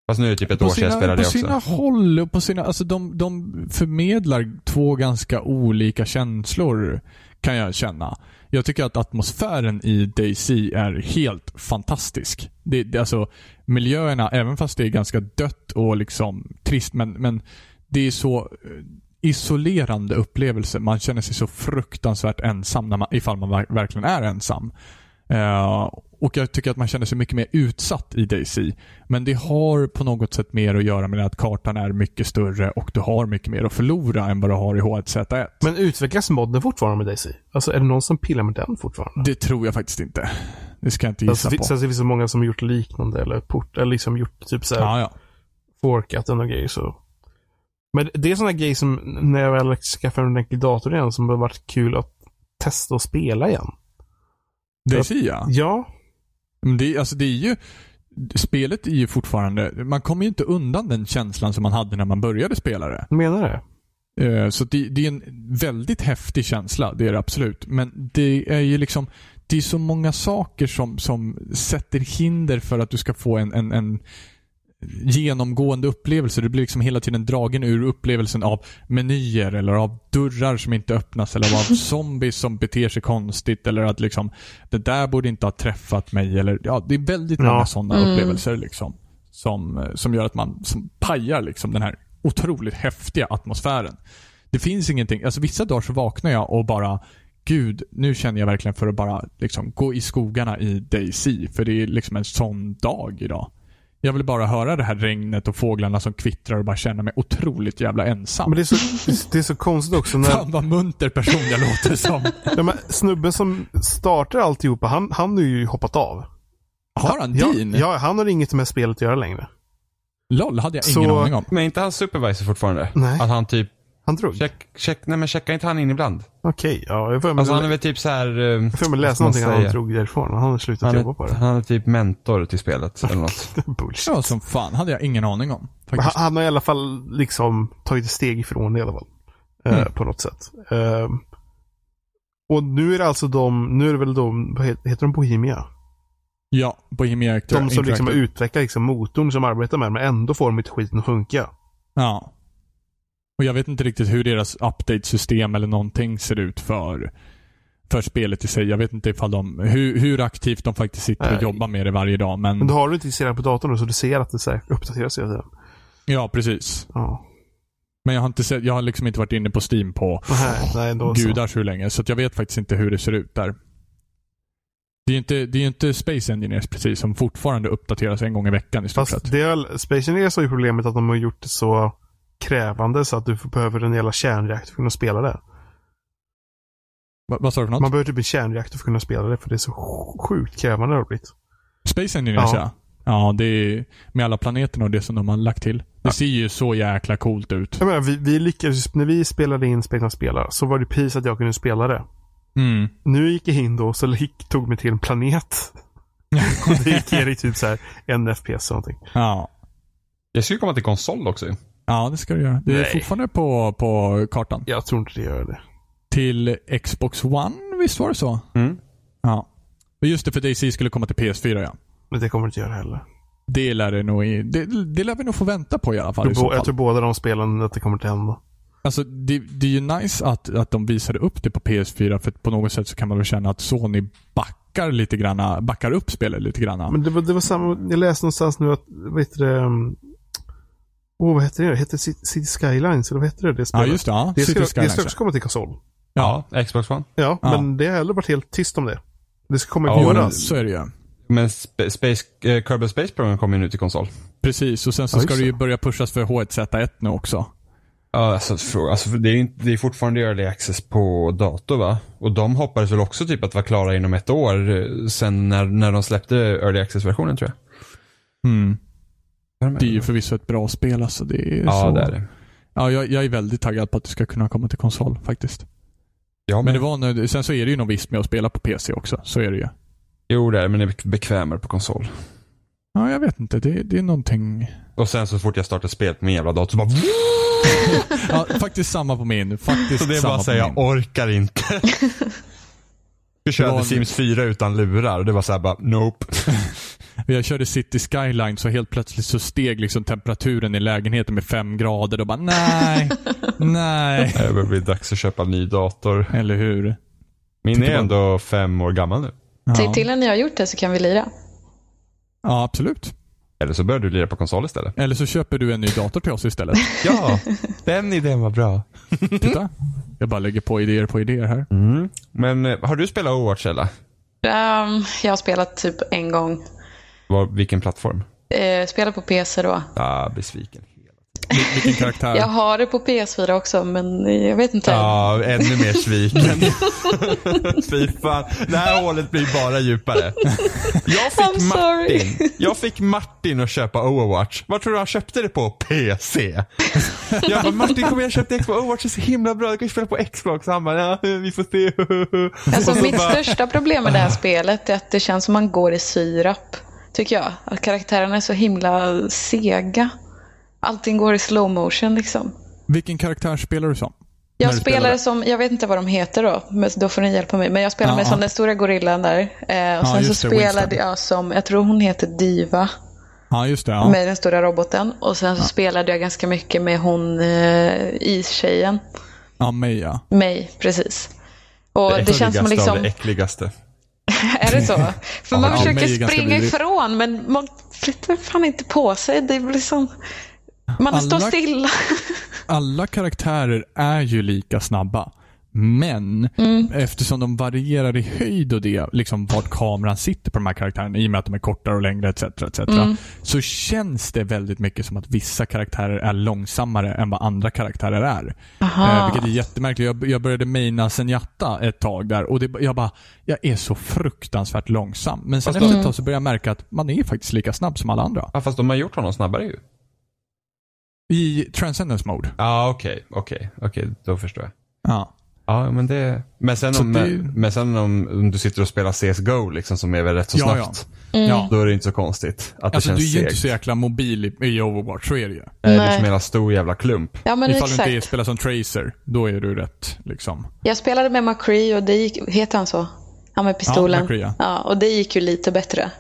Fast nu är det typ ett på år sedan jag sina, spelade på det sina också. håll och på sina, alltså de, de förmedlar två ganska olika känslor kan jag känna. Jag tycker att atmosfären i DayZ är helt fantastisk. Det, det, alltså, miljöerna, även fast det är ganska dött och liksom trist, men, men det är så eh, isolerande upplevelse. Man känner sig så fruktansvärt ensam när man, ifall man ver- verkligen är ensam. Eh, och jag tycker att man känner sig mycket mer utsatt i DayZ. Men det har på något sätt mer att göra med att kartan är mycket större och du har mycket mer att förlora än vad du har i H1Z1. Men utvecklas modden fortfarande med Daisy? Alltså är det någon som pillar med den fortfarande? Det tror jag faktiskt inte. Det ska jag inte Alltså, gissa det, på. sen så finns det många som har gjort liknande eller port, eller liksom gjort typ såhär, Ja, ja. forkat och grejer så. Men det är sådana grejer som när jag väl skaffar en ordentlig dator igen som har varit kul att testa och spela igen. DayZ ja. Det, alltså det är ju, spelet är ju fortfarande, man kommer ju inte undan den känslan som man hade när man började spela det. menar det. Eh, Så det, det är en väldigt häftig känsla, det är det absolut. Men det är ju liksom, det är så många saker som, som sätter hinder för att du ska få en, en, en genomgående upplevelse. Du blir liksom hela tiden dragen ur upplevelsen av menyer eller av dörrar som inte öppnas eller av zombies som beter sig konstigt eller att liksom det där borde inte ha träffat mig eller ja, det är väldigt många Ja. sådana Mm. upplevelser liksom. Som, eh, som gör att man som pajar liksom den här otroligt häftiga atmosfären. Det finns ingenting, alltså vissa dagar så vaknar jag och bara Gud, nu känner jag verkligen för att bara liksom gå i skogarna i DayZ. För det är liksom en sån dag idag. Jag vill bara höra det här regnet och fåglarna som kvittrar och bara känna mig otroligt jävla ensam. Men det är så, det är så konstigt också när... Fan vad munter person jag låter som. Ja, men snubben som startar alltihopa, han, han har ju hoppat av. Har han Ja, din? ja, han har inget med spelet att göra längre. LOL hade jag Så- ingen aning om. Men är inte han supervisor fortfarande? Nej. Att han typ, Han drog? check, check, nej men checkar inte han in ibland? Okej, ja. Jag får Alltså han är jag väl typ så här. eh, får vad läsa någonting han drog därifrån. Han har slutat Han jobba på är, det. han är typ mentor till spelet eller något. Bullshit. Ja, som fan hade jag ingen aning om. Faktiskt. Han, han har i alla fall liksom tagit ett steg ifrån det i alla fall. Eh, Mm. På något sätt. Eh, och nu är det alltså de, nu är det väl de, heter, de Bohemia? Ja, Bohemia Actor- De som liksom har utvecklat liksom motorn som arbetar med det, men ändå får de inte skiten att funka. Ja. Och jag vet inte riktigt hur deras update-system eller någonting ser ut för, för spelet i sig. Jag vet inte ifall de, hur, hur aktivt de faktiskt sitter och Nej. jobbar med det varje dag. Men, Men då har du inte installerat på datorn så du ser att det uppdateras hela tiden. ja, precis. Ja. Men jag har, inte sett, jag har liksom inte varit inne på Steam på Nej, nej, då så. gudars hur länge. Så att jag vet faktiskt inte hur det ser ut där. Det är ju inte, det är ju inte Space Engineers precis som fortfarande uppdateras en gång i veckan i stort sett. Fast det är, Space Engineers har ju problemet att de har gjort det så krävande så att du får- behöver en jävla kärnreaktor för att kunna spela det. Va, vad sa du för något? Man behöver typ en kärnreaktor för att kunna spela det, för det är så sj- sjukt krävande det har blivit. Space Engineers ja. Ja. Ja, det är med alla planeterna och det som de har lagt till. Det ser ju så jäkla coolt ut. Jag menar, vi, vi lyckades, när vi spelade in Space Engineers spelar, så var det precis att jag kunde spela det. Mm. Nu gick jag in då, så gick, tog mig till en planet. och det gick ner i typ så här en FPS eller någonting. Ja. Det ska ju komma till konsol också. Ja, det ska du göra. Det är Nej. fortfarande på, på kartan. Jag tror inte det gör det. Till Xbox One, visst var det så? Mm. Ja. Och just det, för DC skulle komma till PS4 ja. Men det kommer det inte göra heller. Det lär, det, nog, det, det lär vi nog få vänta på i alla fall. Jag, tror, jag fall. tror båda de spelen att det kommer till hända. Alltså, det, det är ju nice att, att de visade upp det på PS4 för på något sätt så kan man väl känna att Sony backar lite granna, backar upp spelet lite granna. Men det var, det var samma, jag läste någonstans nu att, vad heter det, Åh, vad heter det? Heter det City City Skylines? Eller vad heter det? det ja, just det. Ja. Det City ska, det Skylines, ska ja. också komma till konsol. Ja, Ja, Xbox One. Ja, Ja. men det har heller varit helt tyst om det. Det ska komma i Ja, så är det ju. Men Sp- Space, eh, Kerbal Space Program kommer ju nu till konsol. Precis, och sen så Ja, ska det ju det. börja pushas för H1Z1 nu också. Ja, alltså, alltså det är ju inte- det är fortfarande early access på dator va? Och de hoppades väl också typ att vara klara inom ett år eh, sen när, när de släppte early access-versionen tror Mm. Det är ju förvisso ett bra spel alltså. Det är Ja, så... det är det. Ja, jag, jag är väldigt taggad på att det ska kunna komma till konsol faktiskt. Ja, Men det var nu, sen så är det ju något visst med att spela på PC också. Så är det ju. Jo, det är det, men det är bekvämare på konsol. Ja, jag vet inte. Det, det är någonting... Och sen så fort jag startar spelet på min jävla dator så bara... Ja, faktiskt samma på min. Faktiskt Så det är bara att säga, jag orkar inte. Vi körde Det var- Sims 4 utan lurar och det var så här bara, nope. Jag körde City Skyline så helt plötsligt så steg liksom temperaturen i lägenheten med fem grader och bara nej, nej. Det börjar bli dags att köpa en ny dator. Eller hur? Min Tycker är ändå fem år gammal nu. Säg Ja. till när ni har gjort det så kan vi lira. ja, absolut. Eller så börjar du lira på konsol istället. Eller så köper du en ny dator till oss istället. Ja, den idén var bra. Titta. Jag bara lägger på idéer på idéer här. Mm. Men eh, har du spelat Overwatch Ella? Um, jag har spelat typ en gång. Var, vilken plattform? Eh, spelat på PC då. Ah, besviken. Vil- Vilken karaktär? Jag har det på PS4 också, men jag vet inte. Ja, ännu mer sviken. Fy fan. Det här hålet blir bara djupare. Jag fick. Martin. Jag fick Martin att köpa Overwatch. Vad tror du han köpte det på? PC. Jag bara, Martin kom igen köpte Xbox. Overwatch är så himla bra. Du kan ju spela på Xbox. Han bara, ja, vi får se. Alltså mitt bara- största problem med det här spelet är att det känns som man går i syrap. Tycker jag. Att karaktärerna är så himla sega. Allting går i slow motion liksom. Vilken karaktär spelar du som? Jag spelar som, jag vet inte vad de heter då, men då får ni hjälpa mig. Men jag spelar med ja. som den stora gorillan där. Eh, och sen så det, spelade jag som, jag tror hon heter Diva, Ja, just det. Ja. med den stora roboten. Och sen så spelade jag ganska mycket med hon eh, istjejen. ja, mig ja. Mig, precis. Och det, känns som liksom... det äckligaste. Är det så? För man försöker mig springa ifrån men man flyttar fan inte på sig. Det blir liksom... Man Alla- står stilla. Alla karaktärer är ju lika snabba. Men Mm. eftersom de varierar i höjd och det, liksom vart kameran sitter på de här karaktärerna i och med att de är kortare och längre etc. etc. Mm. Så känns det väldigt mycket som att vissa karaktärer är långsammare än vad andra karaktärer är. Eh, vilket är jättemärkligt. Jag, jag började maina Zenyatta ett tag där och det, jag bara, jag är så fruktansvärt långsam. Men sen Fast efter ett tag så började jag märka att man är faktiskt lika snabb som alla andra. Ja, fast de har gjort honom snabbare ju. I Transcendence Mode. Ja, okej, okej, okej, då förstår jag. Ja. Ja, men det... Men sen, om, det- men sen om, om du sitter och spelar CSGO liksom som är väl rätt så Ja, snabbt. Mm. ja. Då är det inte så konstigt att det Alltså känns du är ju inte så jäkla mobil i, i Overwatch, så är det ju. Nej. Det är som en jävla stor jävla klump. Ja men Ifall du exakt. inte spelar som Tracer, då är du rätt liksom. Jag spelade med McCree och det gick, heter han så? Han med pistolen. McCree, ja. ja, och det gick ju lite bättre.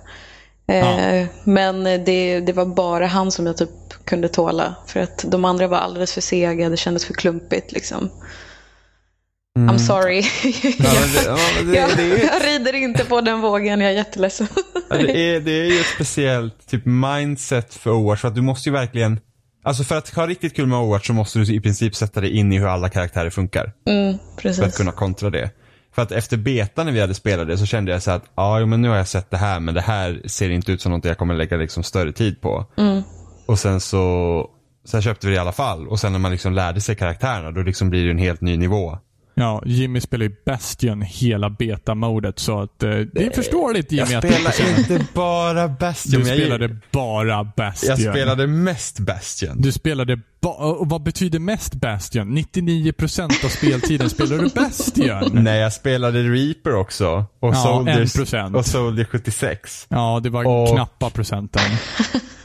Eh, Men det, det var bara han som jag typ kunde tåla. För att de andra var alldeles för sega, det kändes för klumpigt liksom. I'm sorry. Ja, men det, ja, men det, jag, det, är, jag rider inte på den vågen, jag är jätteledsen. ja, det, är, det är ju ett speciellt typ mindset för Overwatch. För att du måste ju verkligen... Alltså för att ha riktigt kul med Overwatch så måste du i princip sätta dig in i hur alla karaktärer funkar. Mm, För att kunna kontra det. För att efter beta när vi hade spelat det så kände jag så att ja, men nu har jag sett det här men det här ser inte ut som något jag kommer lägga liksom större tid på. Mm. Och sen så sen köpte vi det i alla fall och sen när man liksom lärde sig karaktärerna då liksom blir det en helt ny nivå. Ja, Jimmy spelar ju Bastion hela beta-modet så att eh, det är förståeligt Jimmy Jag spelar inte bara Bastion. Du men jag- spelade bara Bastion. Jag spelade mest Bastion. Du spelade ba- och vad betyder mest Bastion? 99% av speltiden spelar du Bastion. Nej, jag spelade Reaper också. Och Ja, Soldiers, 1%. och Soldier 76. Ja, det var Och- knappa procenten.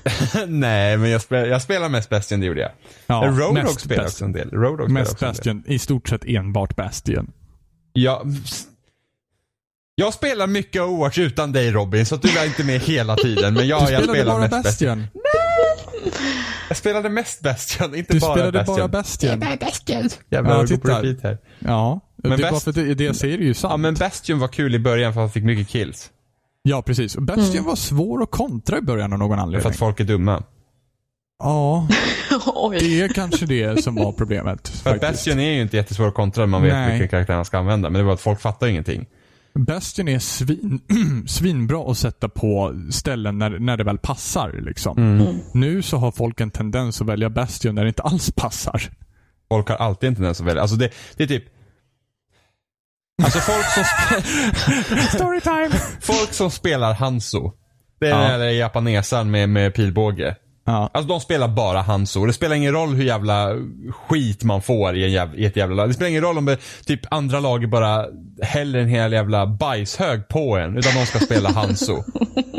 Nej, men jag, spel, jag spelar mest Bastion, det gjorde jag. Ja, Roadhog spelar också en del. Roadhog spelar Mest också en del. Bastion. I stort sett enbart Bastion. Ja, jag spelar mycket Overwatch utan dig Robin, så att du är inte med hela tiden. Men ja, Du jag spelade spelar bara mest Bastion. Bastion. Jag spelade mest Bastion, inte Du bara spelade Bastion. bara Bastion. Jävlar, Ja, jag går på repeat här. Ja, Men det är bara Bast- för att det, det jag säger är ju sant. Ja, men Bastion var kul i början för att han fick mycket kills. Ja, precis. Bastion var svår att kontra i början av någon För anledning. att folk är dumma. Ja, det är kanske det som var problemet. För att faktiskt. Bastion är ju inte jättesvår att kontra, man vet Nej. vilken karaktär man ska använda. Men det var att folk fattar ingenting. Bastion är svin, svinbra att sätta på ställen när, när det väl passar. Liksom. Mm. Nu så har folk en tendens att välja Bastion när det inte alls passar. Folk har alltid en tendens att välja. Alltså det, det är typ... Alltså folk som, Storytime! folk som spelar Hanzo. Det är Ja. den där japanesan med, med pilbåge. Ja. Alltså de spelar bara Hanzo. Det spelar ingen roll hur jävla skit man får i, en jävla, i ett jävla lag. Det spelar ingen roll om det, typ andra laget bara häller en hel jävla bajshög på en. Utan de ska spela Hanzo.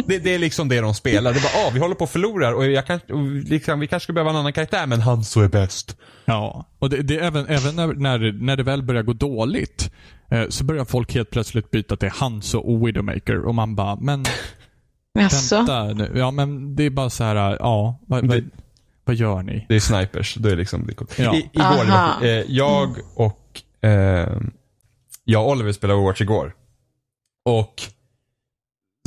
det, det är liksom det de spelar. Det är bara, ah, vi håller på att förlora och, jag kan, och liksom, vi kanske ska behöva en annan karaktär men Hanzo är bäst. Ja, och det, det är även, även när, när, när det väl börjar gå dåligt eh, så börjar folk helt plötsligt byta till Hanzo och Widowmaker och man bara, men Jaså? vänta nu. Ja, men det är bara så här, ja, vad, Det- vad, vad gör ni? Det är snipers. Då är det liksom, det är coolt. Ja. I, igår, Aha. eh, jag och eh, jag och Oliver spelade Overwatch igår. Och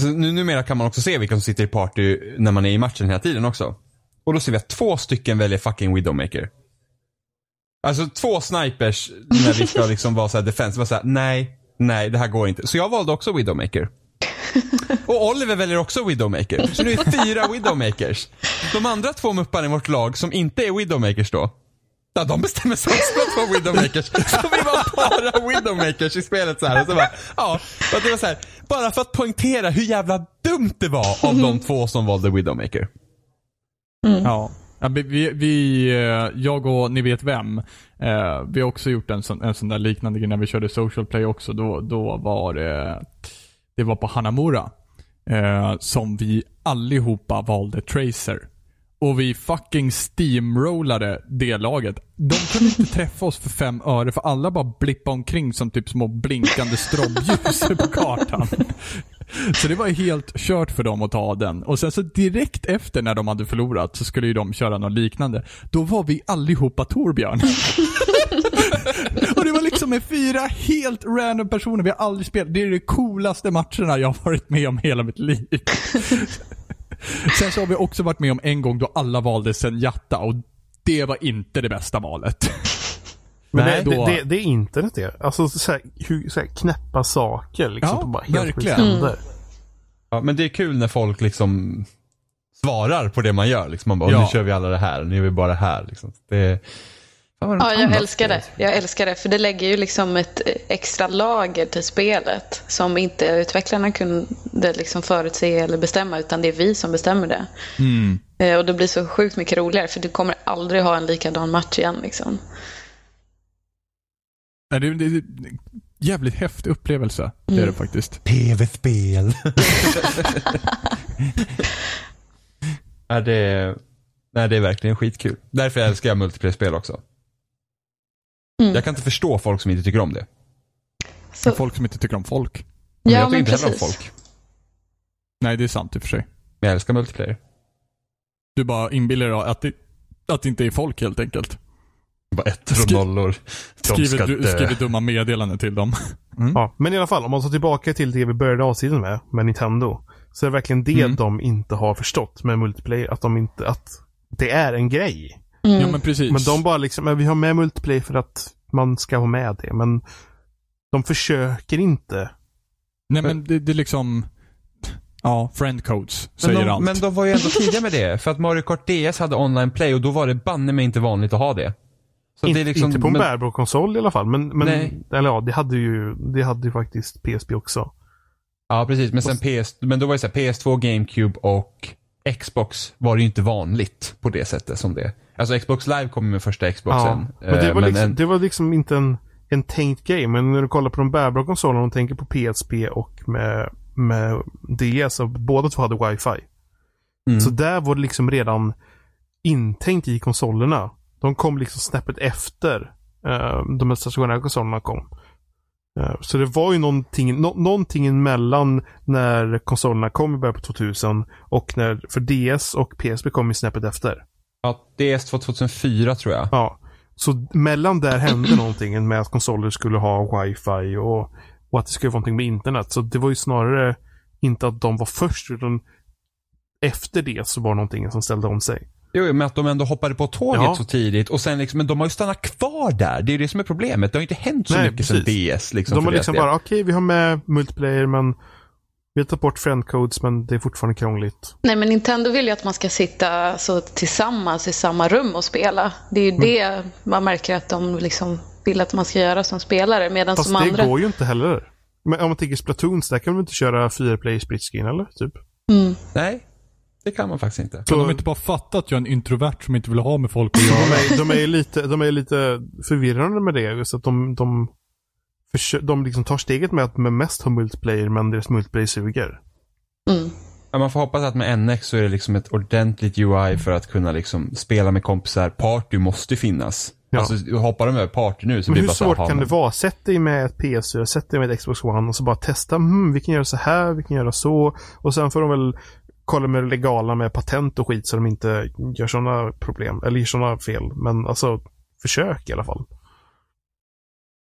så nu, numera kan man också se vilka som sitter i party när man är i matchen hela tiden också. Och då ser vi att två stycken väljer fucking Widowmaker. Alltså två snipers när vi ska liksom vara såhär defense. Var såhär, nej, nej det här går inte. Så jag valde också Widowmaker. Och Oliver väljer också Widowmaker. Så nu är fyra Widowmakers. De andra två mupparna i vårt lag som inte är Widowmakers då. Ja, de bestämmer sig också för att vara Widowmakers. Så vi var bara Widowmakers i spelet så här. Och så bara, ja, och det var så här, bara för att poängtera hur jävla dumt det var av de två som valde Widowmaker. Ja. Ja, vi, vi, vi, eh, jag och ni vet vem, eh, vi har också gjort en sån, en sån där liknande grej när vi körde social play också. Då, då var det, det var på Hanamura. Eh, som vi allihopa valde Tracer. Och vi fucking steamrollade det laget. De kunde inte träffa oss för fem öre för alla bara blippade omkring som typ små blinkande strobljus på kartan. Så det var helt kört för dem att ta den. Och sen så direkt efter när de hade förlorat så skulle ju de köra något liknande. Då var vi allihopa Torbjörn. och det var liksom med fyra helt random personer vi har aldrig spelat. Det är de coolaste matcherna jag har varit med om hela mitt liv. Sen så har vi också varit med om en gång då alla valde Senjata och det var inte det bästa valet. Men Nej, det, då- det, det, det är internet det. Alltså så här, hur, så här, knäppa saker liksom. Ja, på bara helt verkligen. händer. Ja, men det är kul när folk liksom svarar på det man gör. Liksom man bara, Ja. nu kör vi alla det här, nu är vi bara det här. Liksom. Det, Ja, jag älskar det. Jag älskar det, för det lägger ju liksom ett extra lager till spelet som inte utvecklarna kunde liksom förutse eller bestämma, utan det är vi som bestämmer det. Mm. Eh, Och det blir så sjukt mycket roligare, för du kommer aldrig ha en likadan match igen. Liksom. Nej, Det, det, det, jävligt häftig upplevelse. Det är Mm. det faktiskt. PV-spel. ja, det, är- nej, det är verkligen skitkul. Därför älskar jag multiplayer-spel också. Mm. Jag kan inte förstå folk som inte tycker om det. Så, Folk som inte tycker om folk. Men ja, jag tycker men inte heller om folk. Nej, det är sant i och för sig. Men jag älskar multiplayer. Du bara inbillar dig att det, att det inte är folk helt enkelt. Bara ettor och nollor. Skriver, du, skriver dumma meddelanden till dem. Mm. Ja, men i alla fall, om man tar tillbaka till det vi började avsnittet med, med Nintendo. Så är det verkligen det Mm. de inte har förstått med multiplayer. Att de inte, att det är en grej. Mm. Ja, men precis. Men de bara liksom, men vi har med multiplayer för att man ska ha med det. Men de försöker inte. Nej, men det, det är liksom... Ja, friend codes Men säger de, allt. men de var ju ändå tidiga med det. För att Mario Kart DS hade online play och då var det banne mig inte vanligt att ha det. In, liksom, inte på en men, bärbar konsol i alla fall. Men, men Nej. eller ja, det hade ju, det hade ju faktiskt PSP också. Ja, precis. Men sen PS, men då var det så här, PS2, GameCube och Xbox var det ju inte vanligt på det sättet som det. Alltså Xbox Live kom med första Xboxen. men det Eh, var, liksom, en- det var liksom inte en, en tänkt grej. Men när du kollar på de bärbara konsolerna och tänker på PSP och med, med DS, och båda två hade wifi. mm. Så där var det liksom redan intänkt i konsolerna. De kom liksom snäppet efter uh, de här stationära konsolerna kom. Eh, så det var ju någonting, nå- någonting emellan när konsolerna kom i början på 2000 och när, för DS och PSP kom ju snäppet efter. Ja, DS var 2004 tror jag. Ja. Så mellan där hände någonting med att konsoler skulle ha wifi och, och att det skulle vara någonting med internet. Så det var ju snarare inte att de var först utan efter det så var någonting som ställde om sig. Jo, men att de ändå hoppade på tåget Ja. så tidigt och sen liksom, men de har ju stannat kvar där. Det är ju det som är problemet. Det har inte hänt så Nej, mycket sen precis. DS liksom. de har liksom bara, okej vi har med multiplayer men vi har tagit bort friendcodes men det är fortfarande krångligt. Nej, men Nintendo vill ju att man ska sitta så tillsammans i samma rum och spela. Det är ju det man märker att de liksom vill att man ska göra som spelare. Medan Fast som det andra... går ju inte heller. Men om man tänker Splatoons, där kan man inte köra 4 player split screen eller? Typ. Mm. Nej, det kan man faktiskt inte. Kan de inte bara fatta att jag är en introvert som inte vill ha med folk att De göra? är, de är lite, de är lite förvirrande med det. Just att de, de, de liksom tar steget med att med mest ha multiplayer men deras multiplayer suger. Mm. Ja, man får hoppas att med NX så är det liksom ett ordentligt UI för att kunna liksom spela med kompisar. Party måste finnas. Ja. Alltså hoppar de över party nu så Men blir hur det bara så här, svårt "Jaha, kan det vara? Sätt dig med ett PS4, sätt dig med ett Xbox One och så bara testa. Hmm, vi kan göra så här, vi kan göra så. Och sen får de väl kolla med det legala med patent och skit så de inte gör sådana problem. Eller gör sådana fel. Men alltså, försök i alla fall.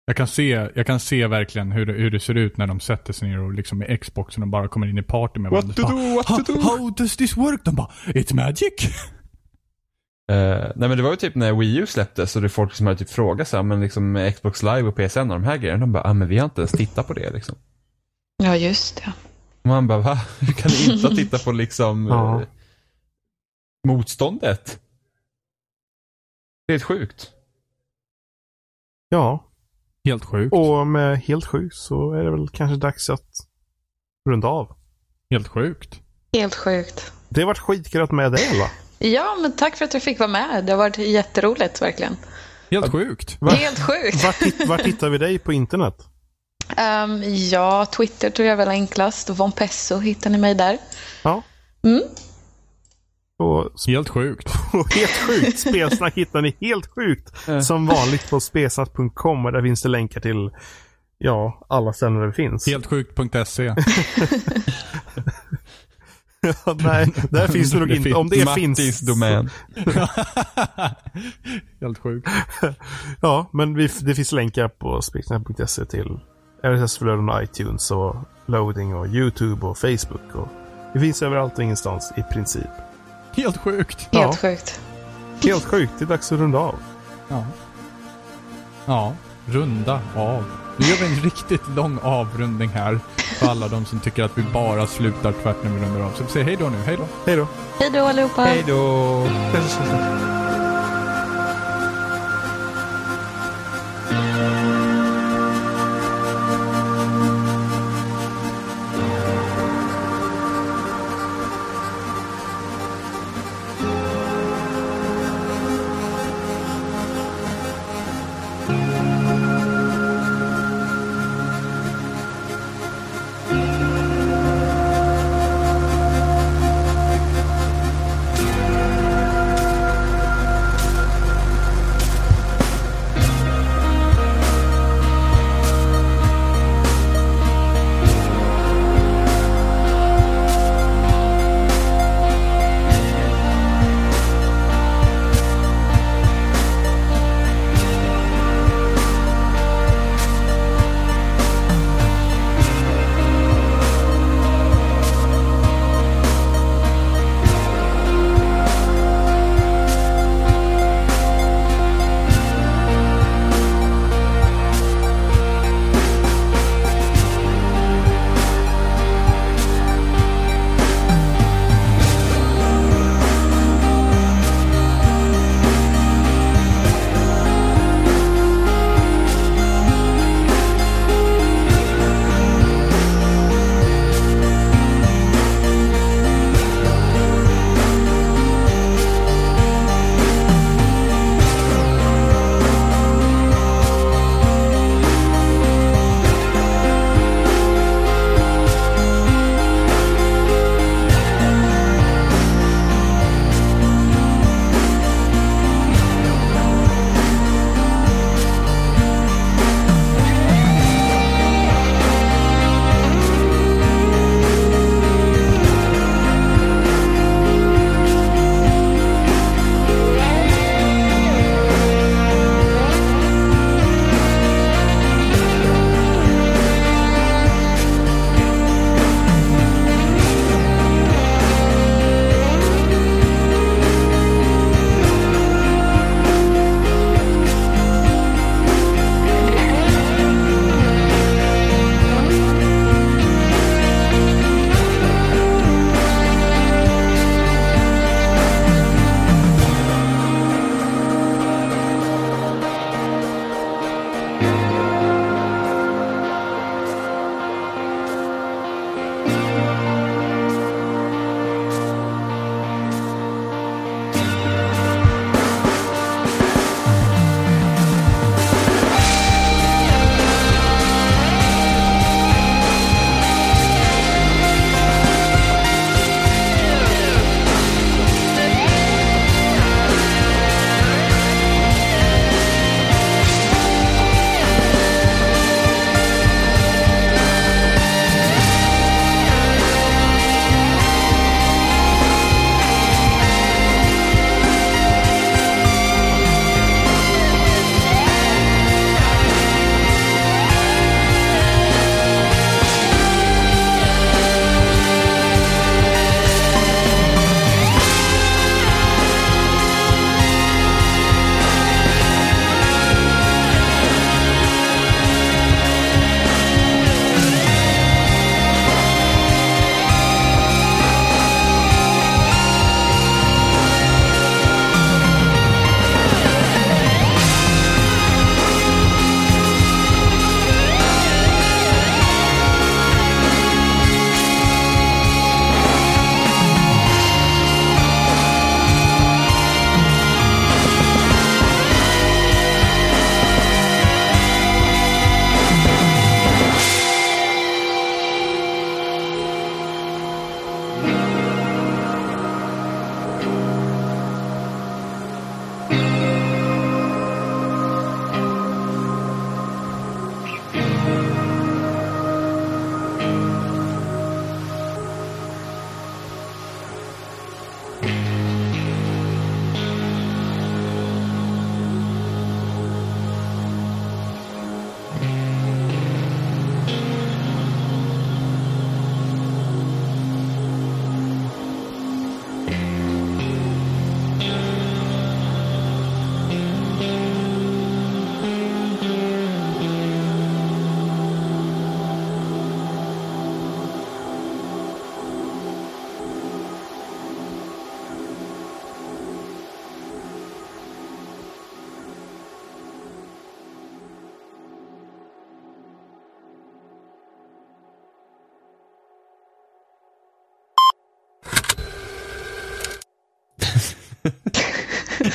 Jag kan se, jag kan se verkligen hur det, hur det ser ut när de sätter sig ner och liksom med Xboxen och bara kommer in i party med What to do, what to "How- do?" How does this work? De bara, it's magic. Eh, nej men det var ju typ när Wii U släpptes och det är folk som hade typ frågat så här, men liksom Xbox Live och PSN och de här grejerna. De bara, ah, men vi har inte ens tittat på det liksom. Ja, just det. Och man bara, va? Hur kan ni inte ha tittat på liksom Ja. eh, motståndet? Det är helt sjukt. Ja, Helt sjukt. och med helt sjukt så är det väl kanske dags att runda av. Helt sjukt. Helt sjukt. Det har varit skitkul att med dig Elva. Ja, men tack för att du fick vara med. Det har varit jätteroligt, verkligen. Helt sjukt. Va? Helt sjukt. Vart, hitt- vart hittar vi dig på internet? Ehm, ja, Twitter tror jag är väl enklast. Von Pesso hittar ni mig där. Ja. Mm. Och, Helt sjukt. och helt sjukt. Spelsnack hittar ni helt sjukt. Som vanligt på spelsnack.com och där finns det länkar till ja, alla ställen där det finns. Heltsjukt.se. Ja, nej, där finns det nog Det inte. finns. Om det Mattis finns. domän. Helt sjukt. Ja, men vi, det finns länkar på spelsnack.se till RSS-flöden och iTunes och loading och YouTube och Facebook. Och det finns överallt och ingenstans i princip. Helt sjukt. Helt Ja. sjukt. Helt sjukt. Det är dags att runda av. Ja. Ja, runda av. Nu gör vi en riktigt lång avrundning här för alla de som tycker att vi bara slutar tvärt när vi rundar av. Så vi säger hej då nu. Hej då. Hej då. Hej då allihopa! Hej då!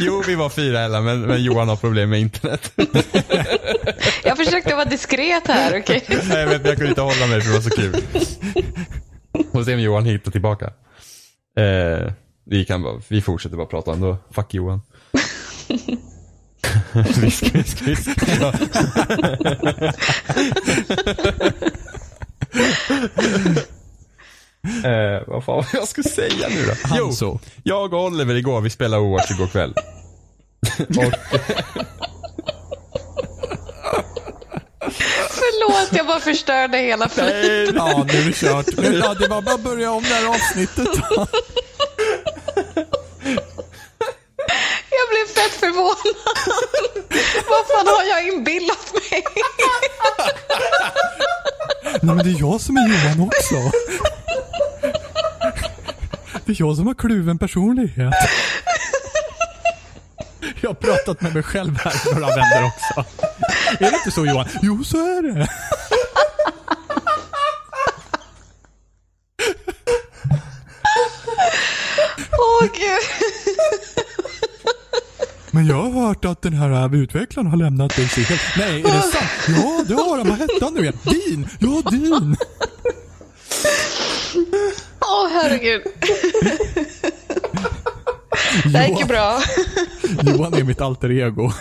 Jo, vi var fyra Ella, men, men Johan har problem med internet. Jag försökte vara diskret här, okej? Nej, jag vet, jag kunde inte hålla mig för det var så kul. Får se om Johan hittar tillbaka. Eh, vi, kan bara, vi fortsätter bara prata ändå. Fuck Johan. visk, visk, visk. Ja. eh, vad fan var jag skulle säga nu då? Jo, Hanso. jag och Oliver igår, vi spelade Overwatch igår kväll. och, Förlåt, jag bara förstörde hela för Ja, nu är det kört. Ja, det var bara att börja om det här avsnittet. Jag blev fett förvånad. Vad fan har jag inbillat mig? Nej, men det är jag som är Johan också. Det är jag som har kluven personlighet. Jag har pratat med mig själv här några vänner också. Är det inte så Johan? Jo, så är det. Åh gud. Men jag har hört att den här utvecklaren har lämnat dig helt... Nej, är det sant? Ja, det har han. Vad hette han nu igen? Din! Ja, din! Åh herregud. Det här gick ju bra. Johan är mitt alter ego.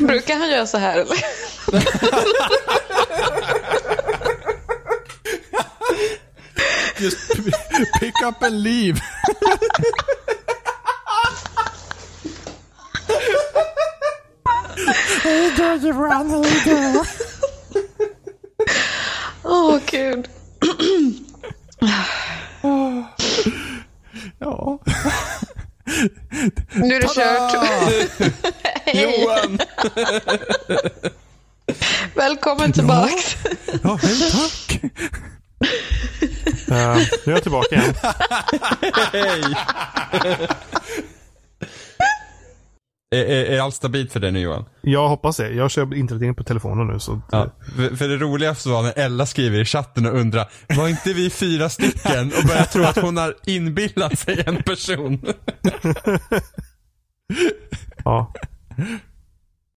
Brukar han göra så här eller? Just pick up and leave. Åh gud. Ja. Nu är det kört. Johan! Välkommen tillbaks. Ja, hej tack. Eh, nu är jag tillbaka igen. Hej! Är, är, allt stabilt för dig nu Johan? Jag hoppas det. Jag kör internet in på telefonen nu. Så Ja. För, för det roligaste var när Ella skriver i chatten och undrar, var inte vi fyra stycken? Och börjar tro att hon har inbillat sig en person. ja.